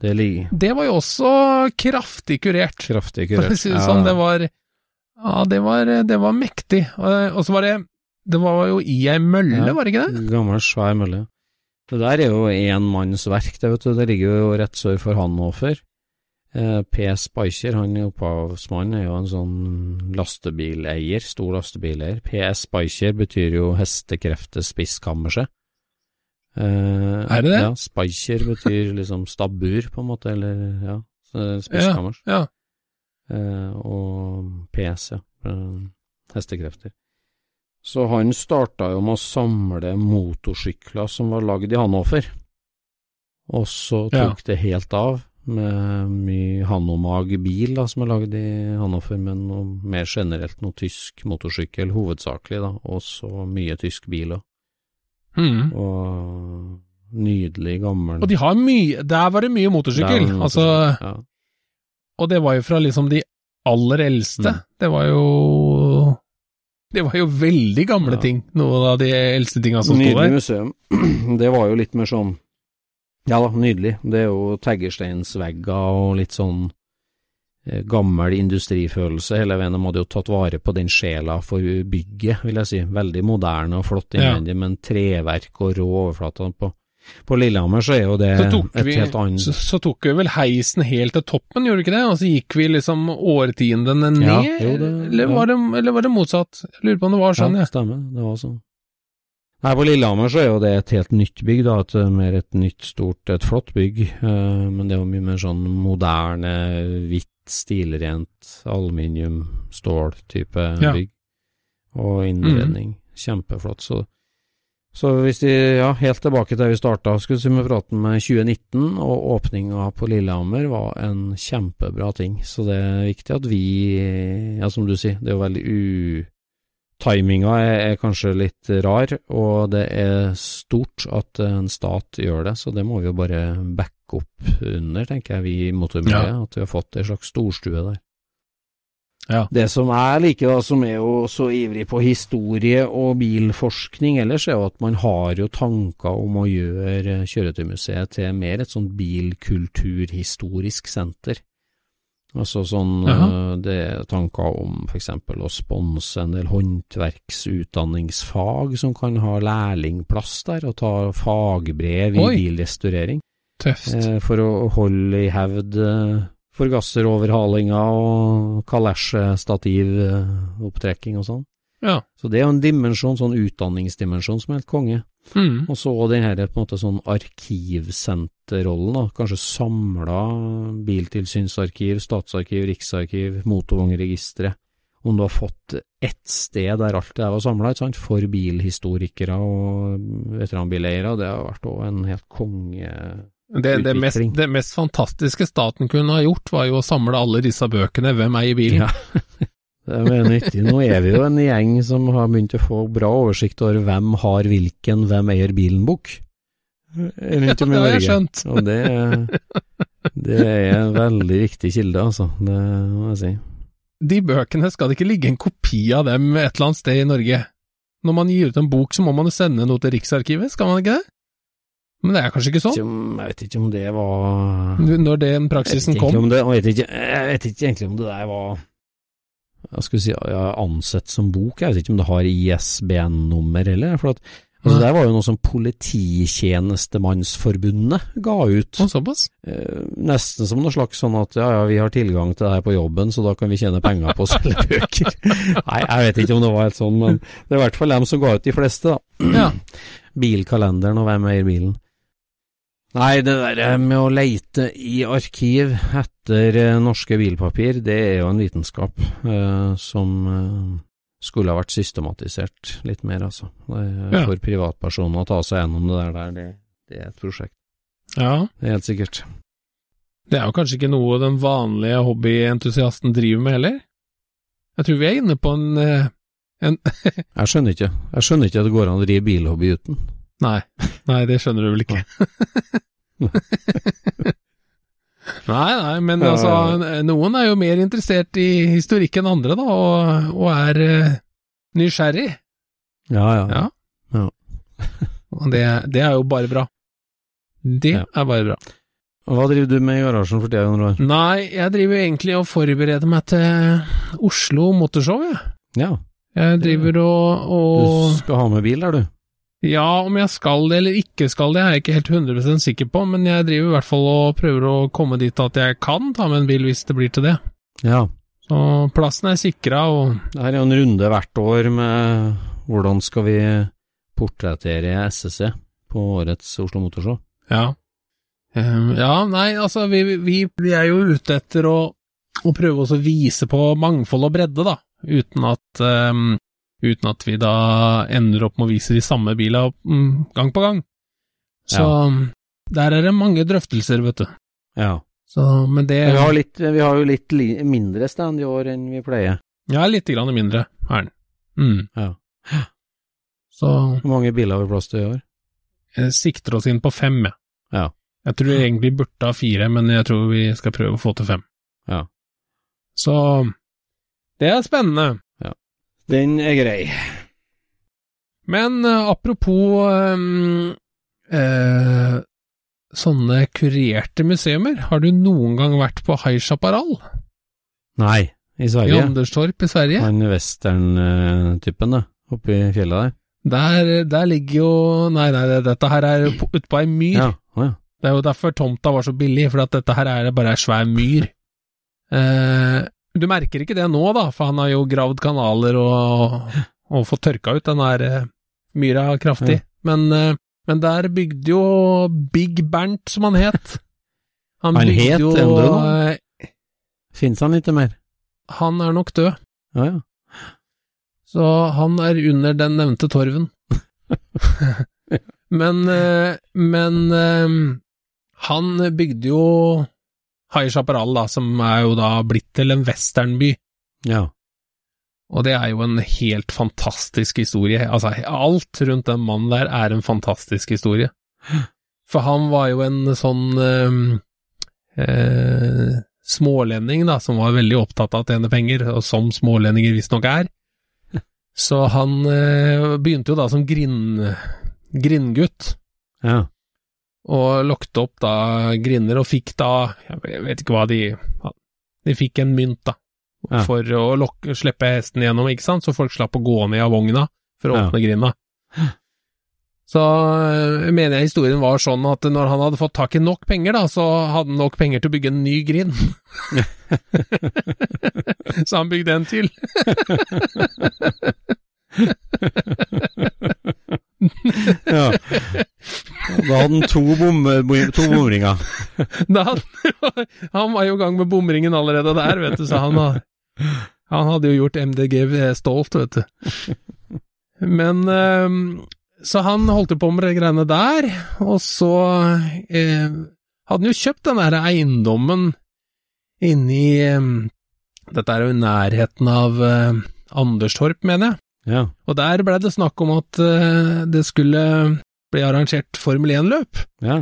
[SPEAKER 3] Det
[SPEAKER 2] Det var jo også kraftig kurert.
[SPEAKER 3] kraftig
[SPEAKER 2] For å
[SPEAKER 3] kurert.
[SPEAKER 2] si det sånn, det var Ja, det var, det var mektig. Og så var det Det var jo i ei mølle,
[SPEAKER 3] Ja.
[SPEAKER 2] var det ikke det?
[SPEAKER 3] Gammel, svær mølle. Det der er jo én manns verk, det vet du. Det ligger jo rett sør for Hannover. Eh, P. Spicer, han er opphavsmann, er jo en sånn lastebileier, stor lastebileier. P. Spicer betyr jo hestekreftespisskammerse. Eh,
[SPEAKER 2] Er det det?
[SPEAKER 3] Ja, Speicher betyr liksom stabbur, på en måte, eller ja, spisskammers.
[SPEAKER 2] Ja.
[SPEAKER 3] Uh, og PS, ja. eh, Hestekrefter. Så han starta jo med å samle motorsykler som var lagd i Hannover. Og så tok det helt av med mye Hanomag bil da, som er lagd i Hannover, men mer generelt noe tysk motorsykkel, hovedsakelig, da, og så mye tysk bil òg.
[SPEAKER 2] Mm.
[SPEAKER 3] Og nydelig gammel
[SPEAKER 2] Og de har mye Der var det mye motorsykkel.
[SPEAKER 3] Det
[SPEAKER 2] Altså,
[SPEAKER 3] ja.
[SPEAKER 2] og det var jo fra liksom de aller eldste.
[SPEAKER 3] Mm.
[SPEAKER 2] Det var jo Det var jo veldig gamle
[SPEAKER 3] Ja.
[SPEAKER 2] ting, noen av de eldste tinga som sto
[SPEAKER 3] Nydelig museum. Det var jo litt mer sånn Ja da, nydelig. Det er jo taggesteinsvegger og litt sånn gammel industrifølelse hele veien. De hadde jo tatt vare på den sjela for bygget, vil jeg si. Veldig moderne og flott
[SPEAKER 2] Ja.
[SPEAKER 3] men treverk og rå overflater på. På Lillehammer så er jo det et
[SPEAKER 2] vi,
[SPEAKER 3] helt annet
[SPEAKER 2] så, så tok vi vel heisen helt til toppen, gjorde vi ikke det? Og så gikk vi liksom årtiendene ned,
[SPEAKER 3] Ja, jo, det-
[SPEAKER 2] eller,
[SPEAKER 3] ja.
[SPEAKER 2] var det, eller var det motsatt? Jeg lurer på om det var sånn,
[SPEAKER 3] ja,
[SPEAKER 2] ja.
[SPEAKER 3] stemmer. Det var sånn. Nei, på Lillehammer så er jo det et helt nytt bygg, da. Et, mer et nytt, stort, et flott bygg. eh, men det er jo mye mer sånn moderne, hvitt, stilrent aluminium, stål-type
[SPEAKER 2] Ja.
[SPEAKER 3] bygg. Og innredning. Kjempeflott. Så, så hvis de, ja, helt tilbake til vi starta, skulle vi si med med 2019, og åpninga på Lillehammer var en kjempebra ting. Så det er viktig at vi, ja, som du sier, det er jo veldig u Timinga er, er kanskje litt rar, og det er stort at en stat gjør det, så det må vi jo bare backe opp under, tenker jeg, vi i motormiljøet,
[SPEAKER 2] Ja.
[SPEAKER 3] at vi har fått en slags storstue der.
[SPEAKER 2] Ja.
[SPEAKER 3] Det som jeg liker, da, som er jo så ivrig på historie og bilforskning ellers, er jo at man har jo tanker om å gjøre Kjøretøymuseet til mer et sånn bilkulturhistorisk senter. Altså sånn
[SPEAKER 2] Jaha.
[SPEAKER 3] øh, Det er tanker om for eksempel å sponse en del håndverksutdanningsfag som kan ha lærlingplass der, og ta fagbrev i
[SPEAKER 2] Oi.
[SPEAKER 3] bilrestaurering.
[SPEAKER 2] Tøft.
[SPEAKER 3] Eh, for å holde i hevd eh, forgasseroverhalinga og kalesjestativopptrekking og sånn.
[SPEAKER 2] Ja.
[SPEAKER 3] Så det er jo en dimensjon, sånn utdanningsdimensjon som er helt konge.
[SPEAKER 2] Mm.
[SPEAKER 3] Og så den her på en måte sånn arkivsenterrollen, da. Kanskje samla biltilsynsarkiv, statsarkiv, riksarkiv, motorvognregisteret. om du har fått ett sted der alt det der var samla, for bilhistorikere og veteranbileiere, det har vært òg en helt konge...
[SPEAKER 2] Det, det, mest, det mest fantastiske staten kunne ha gjort, var jo å samle alle disse bøkene, hvem eier bilen?
[SPEAKER 3] Ja. Det er nyttig. Nå er vi jo en gjeng som har begynt å få bra oversikt over hvem har hvilken Hvem eier bilen-bok. Ja,
[SPEAKER 2] det har jeg skjønt.
[SPEAKER 3] Og det, det er en veldig viktig kilde, altså. Det må jeg si.
[SPEAKER 2] De bøkene skal det ikke ligge en kopi av dem et eller annet sted i Norge. Når man gir ut en bok, så må man jo sende noe til Riksarkivet, skal man ikke det? Men det er kanskje ikke sånn?
[SPEAKER 3] Jeg vet ikke om det var
[SPEAKER 2] Når den praksisen kom?
[SPEAKER 3] det, jeg, vet ikke, jeg vet ikke egentlig om det der var Jeg skulle si ansett som bok. Jeg vet ikke om det har ISBN-nummer heller. For at, altså, det var jo noe som Polititjenestemannsforbundet ga ut.
[SPEAKER 2] Og såpass?
[SPEAKER 3] Eh, nesten som noe slags sånn at ja, ja, vi har tilgang til det her på jobben, så da kan vi tjene penger på å selge bøker. Nei, jeg vet ikke om det var helt sånn, men det er i hvert fall dem som ga ut de fleste, da.
[SPEAKER 2] Ja.
[SPEAKER 3] Bilkalenderen og hvem eier bilen. Nei, det der med å leite i arkiv etter eh, norske bilpapir, det er jo en vitenskap eh, som eh, skulle ha vært systematisert litt mer, altså. Det
[SPEAKER 2] Ja.
[SPEAKER 3] For privatpersoner å ta seg gjennom det der, der det, det er et prosjekt.
[SPEAKER 2] ja.
[SPEAKER 3] Det er helt sikkert.
[SPEAKER 2] Det er jo kanskje ikke noe den vanlige hobbyentusiasten driver med heller? Jeg tror vi er inne på en, eh, en
[SPEAKER 3] Jeg skjønner ikke. Jeg skjønner ikke at det går an å drive bilhobby uten.
[SPEAKER 2] Nei, nei, det skjønner du vel ikke. nei, nei, men altså, noen er jo mer interessert i historikk enn andre, da, og, og er uh, nysgjerrig.
[SPEAKER 3] Ja, ja.
[SPEAKER 2] Ja.
[SPEAKER 3] Ja.
[SPEAKER 2] Og det, det er jo bare bra. Det
[SPEAKER 3] Ja.
[SPEAKER 2] er bare bra.
[SPEAKER 3] Hva driver du med i garasjen for tida, Jon Roar?
[SPEAKER 2] Nei, jeg driver egentlig og forbereder meg til Oslo Motorshow, jeg.
[SPEAKER 3] Ja,
[SPEAKER 2] Jeg driver og,
[SPEAKER 3] du skal ha med bil der, du.
[SPEAKER 2] Ja, om jeg skal det eller ikke skal det, er jeg ikke helt 100% sikker på, men jeg driver i hvert fall og prøver å komme dit at jeg kan ta med en bil hvis det blir til det.
[SPEAKER 3] Ja.
[SPEAKER 2] Så plassen er sikra, og
[SPEAKER 3] Det her er jo en runde hvert år med hvordan skal vi portrettere SSC på årets Oslo Motorshow.
[SPEAKER 2] ja. Ehm, ja, nei, altså, vi, vi, vi er jo ute etter å, å prøve å vise på mangfold og bredde, da, uten at ehm, uten at vi da ender opp med å vise de samme bila mm, gang på gang. Så der er det mange drøftelser, vet du.
[SPEAKER 3] Ja.
[SPEAKER 2] Så, men det
[SPEAKER 3] Vi har, litt, vi har jo litt li, mindre stand i år enn vi pleier.
[SPEAKER 2] Ja, litt grann mindre er den. Mm.
[SPEAKER 3] Ja.
[SPEAKER 2] Så
[SPEAKER 3] Hvor mange biler har vi plass til i år?
[SPEAKER 2] jeg sikter oss inn på fem, jeg.
[SPEAKER 3] Ja.
[SPEAKER 2] Jeg tror jeg egentlig burde ha fire, men jeg tror vi skal prøve å få til fem.
[SPEAKER 3] Ja.
[SPEAKER 2] Så det er spennende.
[SPEAKER 3] Den er grei.
[SPEAKER 2] Men eh, apropos ehm, eh, sånne kurerte museumer, har du noen gang vært på High Chaparral
[SPEAKER 3] Nei, i Sverige.
[SPEAKER 2] i Anderstorp i Sverige?
[SPEAKER 3] Han western-typen, da. Oppe i fjellet der.
[SPEAKER 2] Der, der ligger jo Nei, nei, dette her er utpå ei myr.
[SPEAKER 3] Ja. Å ja.
[SPEAKER 2] Det er jo derfor tomta var så billig, for at dette her er bare ei svær myr. Eh, du merker ikke det nå, da, for han har jo gravd kanaler og, og fått tørka ut den der eh, myra kraftig. Men, eh, men der bygde jo Big Bernt, som han het.
[SPEAKER 3] Han het endre nå?
[SPEAKER 2] eh,
[SPEAKER 3] Fins han ikke mer?
[SPEAKER 2] Han er nok død,
[SPEAKER 3] Ja, ja.
[SPEAKER 2] så han er under den nevnte torven. men men han bygde jo High Chaparral, da, som er jo da blitt til en westernby.
[SPEAKER 3] Ja.
[SPEAKER 2] Og det er jo en helt fantastisk historie. Altså, alt rundt den mannen der er en fantastisk historie. For han var jo en sånn eh, eh, smålending, da, som var veldig opptatt av å tjene penger, og som smålendinger visstnok er. Så han eh, begynte jo da som grind, grindgutt,
[SPEAKER 3] Ja.
[SPEAKER 2] Og lokte opp da grinder, og fikk da, jeg vet ikke hva de De fikk en mynt, da,
[SPEAKER 3] Ja.
[SPEAKER 2] for å lokke, slippe hesten gjennom, ikke sant, så folk slapp å gå ned av vogna for å
[SPEAKER 3] Ja.
[SPEAKER 2] åpne grinda. Så øh, mener jeg historien var sånn at når han hadde fått tak i nok penger, da, så hadde han nok penger til å bygge en ny grind. så han bygde en til.
[SPEAKER 3] ja. Da hadde han to, bom, to bomringer.
[SPEAKER 2] Da, han var jo i gang med bomringen allerede der, vet du, så han, Han hadde jo gjort MDG stolt, vet du. Men eh, Så han holdt jo på med de greiene der, og så eh, hadde han jo kjøpt den der eiendommen inni eh, Dette er jo i nærheten av eh, Anderstorp, mener jeg.
[SPEAKER 3] Ja.
[SPEAKER 2] Og der ble det snakk om at eh, det skulle bli arrangert Formel 1-løp.
[SPEAKER 3] Ja.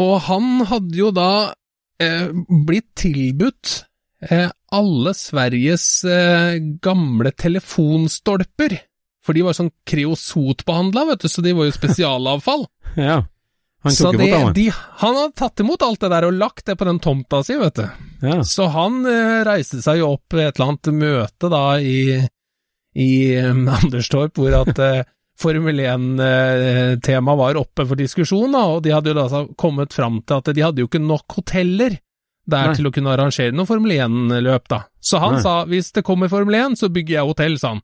[SPEAKER 2] Og han hadde jo da eh, blitt tilbudt eh, alle Sveriges eh, gamle telefonstolper. For de var sånn kreosotbehandla, vet du, så de var jo spesialavfall.
[SPEAKER 3] ja. Han tok
[SPEAKER 2] så
[SPEAKER 3] imot, det,
[SPEAKER 2] de, han hadde tatt imot alt det der og lagt det på den tomta si, vet du.
[SPEAKER 3] Ja.
[SPEAKER 2] Så han eh, reiste seg jo opp ved et eller annet møte da i, i eh, Anderstorp, hvor at eh, Formel 1-temaet var oppe for diskusjon, og de hadde jo da kommet fram til at de hadde jo ikke nok hoteller der
[SPEAKER 3] Nei.
[SPEAKER 2] til å kunne arrangere noe Formel 1-løp, da. Så han
[SPEAKER 3] Nei.
[SPEAKER 2] sa hvis det kommer Formel 1, så bygger jeg hotell, sa han.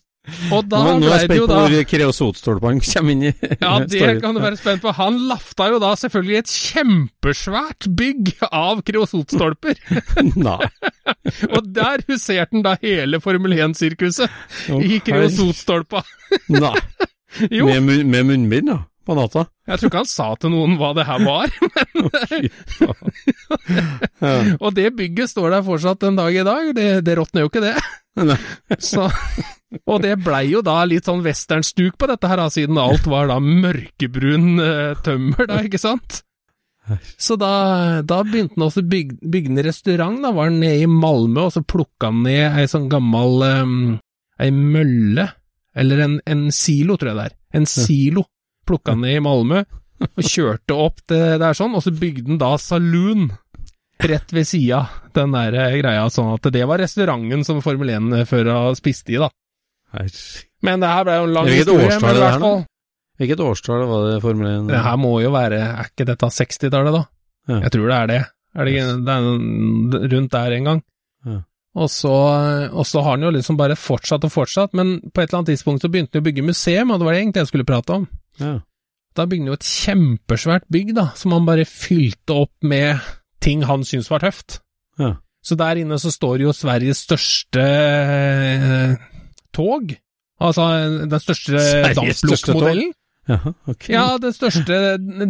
[SPEAKER 2] og da
[SPEAKER 3] nå, nå er jeg spent på hvor kreosotstolpene kommer inn i
[SPEAKER 2] ja, det kan du være spent på. Han lafta jo da selvfølgelig et kjempesvært bygg av kreosotstolper, og der huserte han da hele Formel 1-sirkuset i
[SPEAKER 3] Å,
[SPEAKER 2] kreosotstolpa.
[SPEAKER 3] Nei.
[SPEAKER 2] Jo,
[SPEAKER 3] Med, med munnbind, da? På natta?
[SPEAKER 2] jeg tror ikke han sa til noen hva det her var,
[SPEAKER 3] men
[SPEAKER 2] og det bygget står der fortsatt en dag i dag, det, det råtner jo ikke det. Så, og det blei jo da litt sånn westernstuk på dette her, siden alt var da mørkebrun eh, tømmer, da, ikke sant? Så da, da begynte han også å bygge, bygge en restaurant, da var han nede i Malmö, og så plukka han ned ei sånn gammel um, ei mølle, eller en, en silo, tror jeg det er. En silo plukka han ned i Malmö, og kjørte opp det der sånn, og så bygde han da saloon rett ved sida, den der eh, greia, sånn at det var restauranten som Formel 1-førere spiste i, da. Men det her ble jo en lang
[SPEAKER 3] Hvilket
[SPEAKER 2] historie,
[SPEAKER 3] årstall
[SPEAKER 2] men i hvert fall
[SPEAKER 3] Hvilket årstall var det Formel 1?
[SPEAKER 2] Det her må jo være Er ikke dette 60-tallet, da?
[SPEAKER 3] Ja.
[SPEAKER 2] Jeg tror det er det. Er det, yes. det er rundt der en gang.
[SPEAKER 3] Ja.
[SPEAKER 2] Og så, og så har han jo liksom bare fortsatt og fortsatt, men på et eller annet tidspunkt så begynte han å bygge museum, og det var det egentlig jeg skulle prate om.
[SPEAKER 3] Ja.
[SPEAKER 2] Da bygde han jo et kjempesvært bygg, da, som han bare fylte opp med ting han syntes var tøft.
[SPEAKER 3] Ja.
[SPEAKER 2] Så der inne så står jo Sveriges største eh, tog, altså den største damplokmodellen.
[SPEAKER 3] Jaha, ok.
[SPEAKER 2] Ja, den største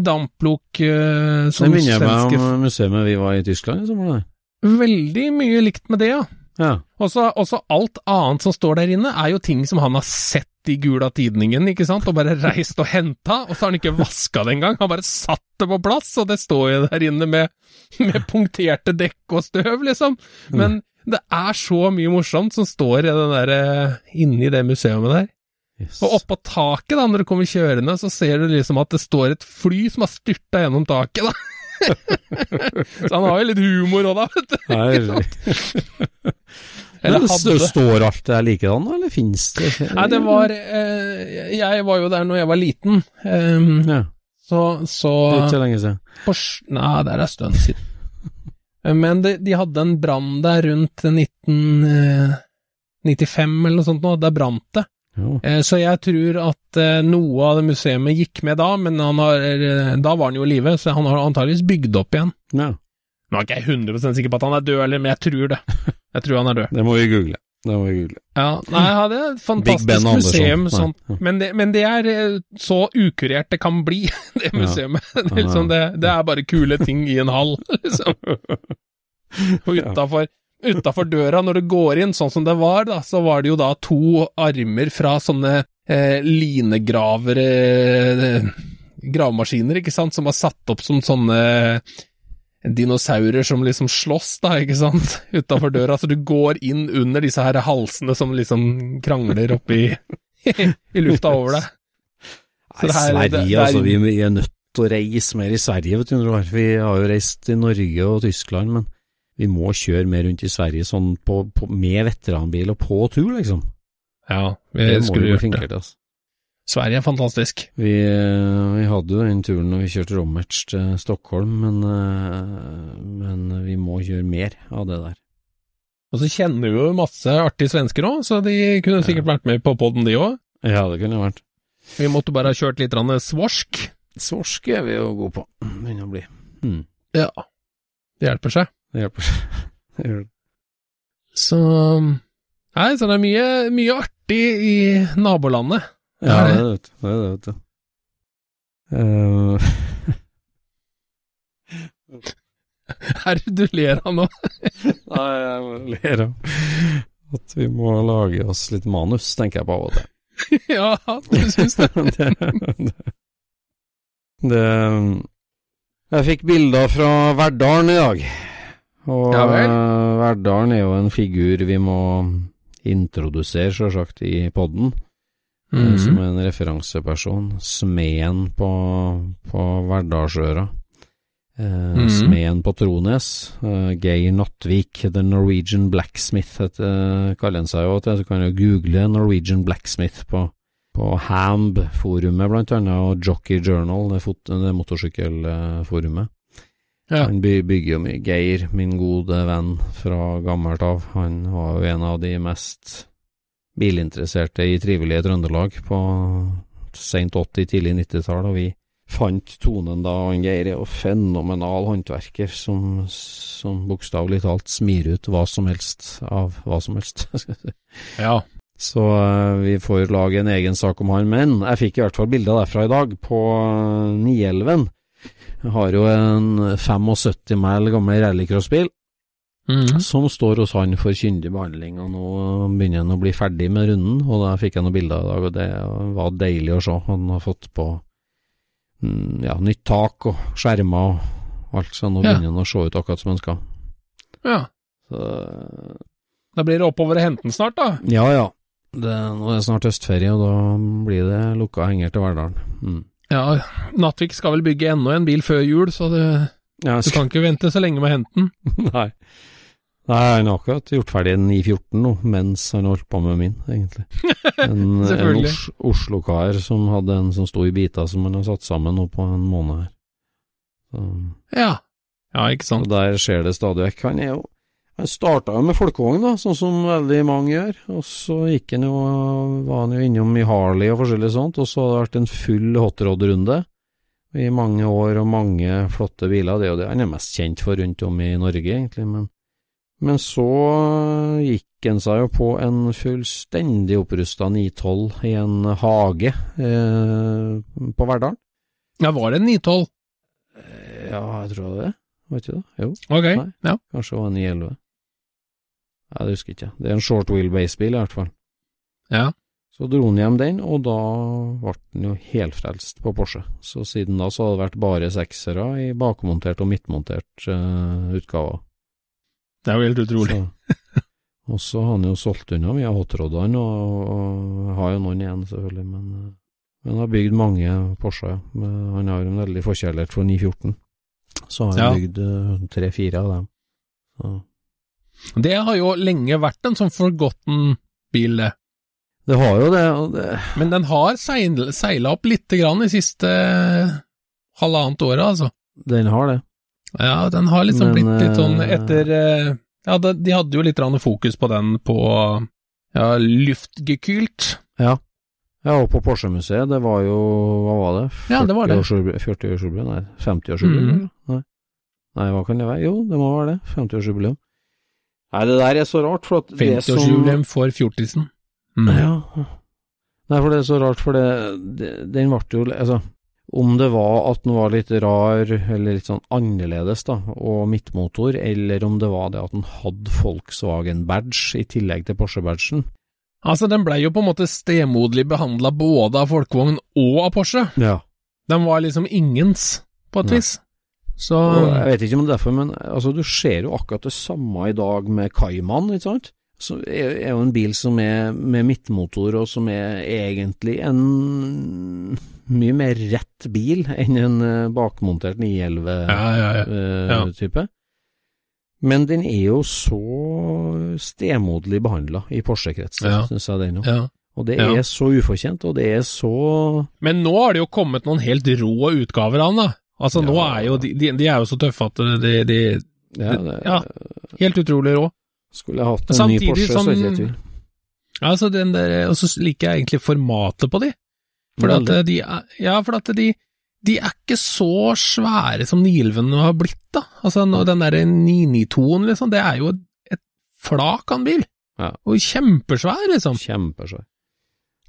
[SPEAKER 2] damplok uh,
[SPEAKER 3] det minner meg om museet vi var i Tyskland i sommer.
[SPEAKER 2] Veldig mye likt med det, ja.
[SPEAKER 3] Ja.
[SPEAKER 2] Også, også alt annet som står der inne, er jo ting som han har sett i Gula Tidningen, ikke sant, og bare reist og henta, og så har han ikke vaska det engang, han bare satt det på plass, og det står jo der inne med, med punkterte dekk og støv, liksom. Men det er så mye morsomt som står i den der, eh, inni det museet der.
[SPEAKER 3] Yes.
[SPEAKER 2] Og oppå taket, da, når du kommer kjørende, så ser du liksom at det står et fly som har styrta gjennom taket, da. så han har jo litt humor òg, da, vet du.
[SPEAKER 3] Herre.
[SPEAKER 2] Eller hadde.
[SPEAKER 3] Står alt der likedan, da, eller finnes det?
[SPEAKER 2] Nei, det var eh, Jeg var jo der når jeg var liten, Um,
[SPEAKER 3] Ja,
[SPEAKER 2] så, så
[SPEAKER 3] det er ikke lenge siden.
[SPEAKER 2] Nei, det er en stund siden. Men de, de hadde en brann der rundt 1995 eller noe sånt nå, der brant det. Eh, Så jeg tror at eh, noe av det museet gikk med da, men han har, eh, da var han jo i live, så han har antageligvis bygd opp igjen.
[SPEAKER 3] Ja,
[SPEAKER 2] Nå er ikke jeg 100 sikker på at han er død, eller, men jeg tror det. Jeg tror han er død.
[SPEAKER 3] det må vi google. Det vi google.
[SPEAKER 2] Ja, nei, jeg det er et fantastisk museum, sånn. Men, det, men det er eh, så ukurert det kan bli, det museet. Det, er liksom, det, det er bare kule ting i en hall, liksom. Og utafor Utafor døra, når du går inn, sånn som det var, da, så var det jo da to armer fra sånne eh, linegravere eh, Gravemaskiner, ikke sant, som var satt opp som sånne dinosaurer som liksom slåss, da, ikke sant, utafor døra. Så du går inn under disse her halsene som liksom krangler oppi i lufta over deg. Så
[SPEAKER 3] Nei,
[SPEAKER 2] det her-
[SPEAKER 3] Sverige,
[SPEAKER 2] det- det er-
[SPEAKER 3] altså. Vi vi er nødt til å reise mer i Sverige, vet du. Vi har jo reist i Norge og Tyskland, men vi må kjøre mer rundt i Sverige sånn på, på, med veteranbil og på tur, liksom.
[SPEAKER 2] Ja, vi
[SPEAKER 3] Det
[SPEAKER 2] skulle
[SPEAKER 3] vi
[SPEAKER 2] gjort det.
[SPEAKER 3] altså.
[SPEAKER 2] Sverige er fantastisk.
[SPEAKER 3] Vi, eh, vi hadde jo den turen når vi kjørte Rommerts til Stockholm, men, eh, men vi må gjøre mer av det der.
[SPEAKER 2] Og så kjenner vi jo masse artige svensker òg, så de kunne sikkert vært med på poden, de òg.
[SPEAKER 3] Ja, det kunne vært.
[SPEAKER 2] Vi måtte bare ha kjørt litt svorsk.
[SPEAKER 3] Svorsk er vi jo gode på. Begynner å bli. Hmm.
[SPEAKER 2] Ja. Det hjelper seg.
[SPEAKER 3] Det hjelper seg. det gjør det.
[SPEAKER 2] Så Nei, så det er mye, mye artig i nabolandet.
[SPEAKER 3] Ja, det er det, det, er det vet du. Eh,
[SPEAKER 2] er det du ler av nå?
[SPEAKER 3] Nei, jeg ler av at vi må lage oss litt manus, tenker jeg på av og til.
[SPEAKER 2] ja, du syns det?
[SPEAKER 3] det, det, det Jeg fikk bilder fra Verdalen i dag. Og
[SPEAKER 2] Ja
[SPEAKER 3] eh, Verdalen er jo en figur vi må introdusere, sjølsagt, i podden. Eh, Som
[SPEAKER 2] Mhm.
[SPEAKER 3] en referanseperson. Smeden på, på Verdalsøra. Eh,
[SPEAKER 2] -hmm.
[SPEAKER 3] Smeden på Trones. Eh, Geir Nattvik, The Norwegian Blacksmith, heter, kaller han seg jo. Så kan du google Norwegian Blacksmith på, på Hamb-forumet, blant annet, og Jockey Journal, det, fot, det motorsykkelforumet.
[SPEAKER 2] Ja.
[SPEAKER 3] Han by, bygger jo mye. Geir, min gode venn fra gammelt av, han var jo en av de mest bilinteresserte i trivelige Trøndelag på sent 80-, tidlig 90-tall, og vi fant tonen da, og han Geir er jo fenomenal håndverker som, som bokstavelig talt smir ut hva som helst av hva som helst.
[SPEAKER 2] Ja.
[SPEAKER 3] Så eh, vi får lage en egen sak om han, men jeg fikk i hvert fall bilder derfra i dag, på uh, Nielven. Jeg har jo en 75 mæl gammel rallycrossbil
[SPEAKER 2] Mhm.
[SPEAKER 3] som står hos han for kyndig behandling, og nå begynner han å bli ferdig med runden, og da fikk jeg noen bilder i dag, og det var deilig å se. Han har fått på mm, ja, nytt tak og skjermer og alt, så nå
[SPEAKER 2] Ja.
[SPEAKER 3] begynner han å se ut akkurat som han skal.
[SPEAKER 2] ja.
[SPEAKER 3] Så,
[SPEAKER 2] Da blir det oppover og hente den snart, da.
[SPEAKER 3] ja ja, det, nå er det snart høstferie, og da blir det lukka henger til Verdalen. Mm.
[SPEAKER 2] Ja, Nattvik skal vel bygge enda en bil før jul, så det,
[SPEAKER 3] Ja,
[SPEAKER 2] du kan ikke vente så lenge med å hente den.
[SPEAKER 3] Nei. Nei, han har akkurat gjort ferdig en 914 nå, mens han holdt på med min, egentlig. En, en Os Oslo-kar som hadde en som sto i biter som han har satt sammen nå på en måned her. Så,
[SPEAKER 2] Ja. Ja, ikke sant.
[SPEAKER 3] Og der skjer det stadig vekk. Han er jo Han starta jo med folkevogn, da, sånn som veldig mange gjør, og så gikk han jo, var han jo innom i Harley og forskjellig sånt, og så har det vært en full hotrod-runde i mange år og mange flotte biler. Det er jo det han er mest kjent for rundt om i Norge, egentlig, men men så gikk han seg jo på en fullstendig opprusta 912 i en hage eh, på Verdal.
[SPEAKER 2] Ja, var det en 912?
[SPEAKER 3] Eh, Ja, jeg tror det. Var ikke det? Jo,
[SPEAKER 2] Ok,
[SPEAKER 3] Nei.
[SPEAKER 2] ja.
[SPEAKER 3] kanskje det var en 911. Jeg husker ikke. Det er en short wheelbase-bil, i hvert fall.
[SPEAKER 2] Ja.
[SPEAKER 3] Så dro han hjem den, og da ble han jo helfrelst på Porsche. Så siden da så har det vært bare seksere i bakmontert og midtmontert uh, utgaver.
[SPEAKER 2] Det er jo helt utrolig.
[SPEAKER 3] Så, og så har han jo solgt unna mye av hotrodene, og, og har jo noen igjen, selvfølgelig, men, eh, men har bygd mange Porscher, ja. Han har en veldig forkjærlighet for 914. Så har han
[SPEAKER 2] Ja.
[SPEAKER 3] bygd eh, tre-fire av dem. Så.
[SPEAKER 2] Det har jo lenge vært en sånn forgotten bil, det.
[SPEAKER 3] Det har jo det, det
[SPEAKER 2] Men den har seil, seila opp lite grann de siste eh, halvannet året, altså.
[SPEAKER 3] Den har det.
[SPEAKER 2] Ja, den har liksom
[SPEAKER 3] Men,
[SPEAKER 2] blitt litt sånn
[SPEAKER 3] eh,
[SPEAKER 2] etter eh, Ja, de, de hadde jo litt fokus på den på ja, luftgekylt.
[SPEAKER 3] Ja. Ja, og på Porsche-museet, det var jo, hva var det?
[SPEAKER 2] Ja, det var det.
[SPEAKER 3] 40-årsjubileum? 40 nei, 50-årsjubileum?
[SPEAKER 2] Mm.
[SPEAKER 3] Nei. nei, hva kan det være? Jo, det må være det. 50-årsjubileum. Nei, det der er så rart, for at det som
[SPEAKER 2] 50-årsjubileum for fjortisen. Mm.
[SPEAKER 3] Ja. Nei, for det er så rart, for det, det den ble jo Altså, om det var at den var litt rar, eller litt sånn annerledes, da, og midtmotor, eller om det var det at den hadde Volkswagen-badge i tillegg til Porsche-badgen.
[SPEAKER 2] Altså, den blei jo på en måte stemoderlig behandla både av folkevogn og av Porsche.
[SPEAKER 3] Ja.
[SPEAKER 2] Den var liksom ingens, på et
[SPEAKER 3] Nei.
[SPEAKER 2] vis. Så
[SPEAKER 3] Og jeg vet ikke om det er derfor, men altså, du ser jo akkurat det samme i dag med Cayman, ikke sant? Så er jo en bil som er med midtmotor, og som er egentlig en mye mer rett bil enn en eh, bakmontert 911-type.
[SPEAKER 2] Ja, ja, ja. Ja.
[SPEAKER 3] Men den er jo så stemoderlig behandla i Porsche-kretsen,
[SPEAKER 2] Ja.
[SPEAKER 3] synes jeg den òg. Og det er så ufortjent, og det er så
[SPEAKER 2] Men nå har det jo kommet noen helt rå utgaver av den, da. Altså, nå er jo de, de, de er jo så tøffe at de, de
[SPEAKER 3] Ja, det,
[SPEAKER 2] Ja. Helt utrolig rå.
[SPEAKER 3] Skulle jeg hatt en
[SPEAKER 2] Samtidig
[SPEAKER 3] ny Porsche,
[SPEAKER 2] som-
[SPEAKER 3] så ikke i tvil.
[SPEAKER 2] Altså, den der Og så liker jeg egentlig formatet på de. For at de er Ja, for at de de er ikke så svære som Nilvene har blitt, da. Altså, den derre 992-en, liksom, det er jo et flak av en bil.
[SPEAKER 3] Ja.
[SPEAKER 2] Og kjempesvær, liksom.
[SPEAKER 3] Kjempesvær.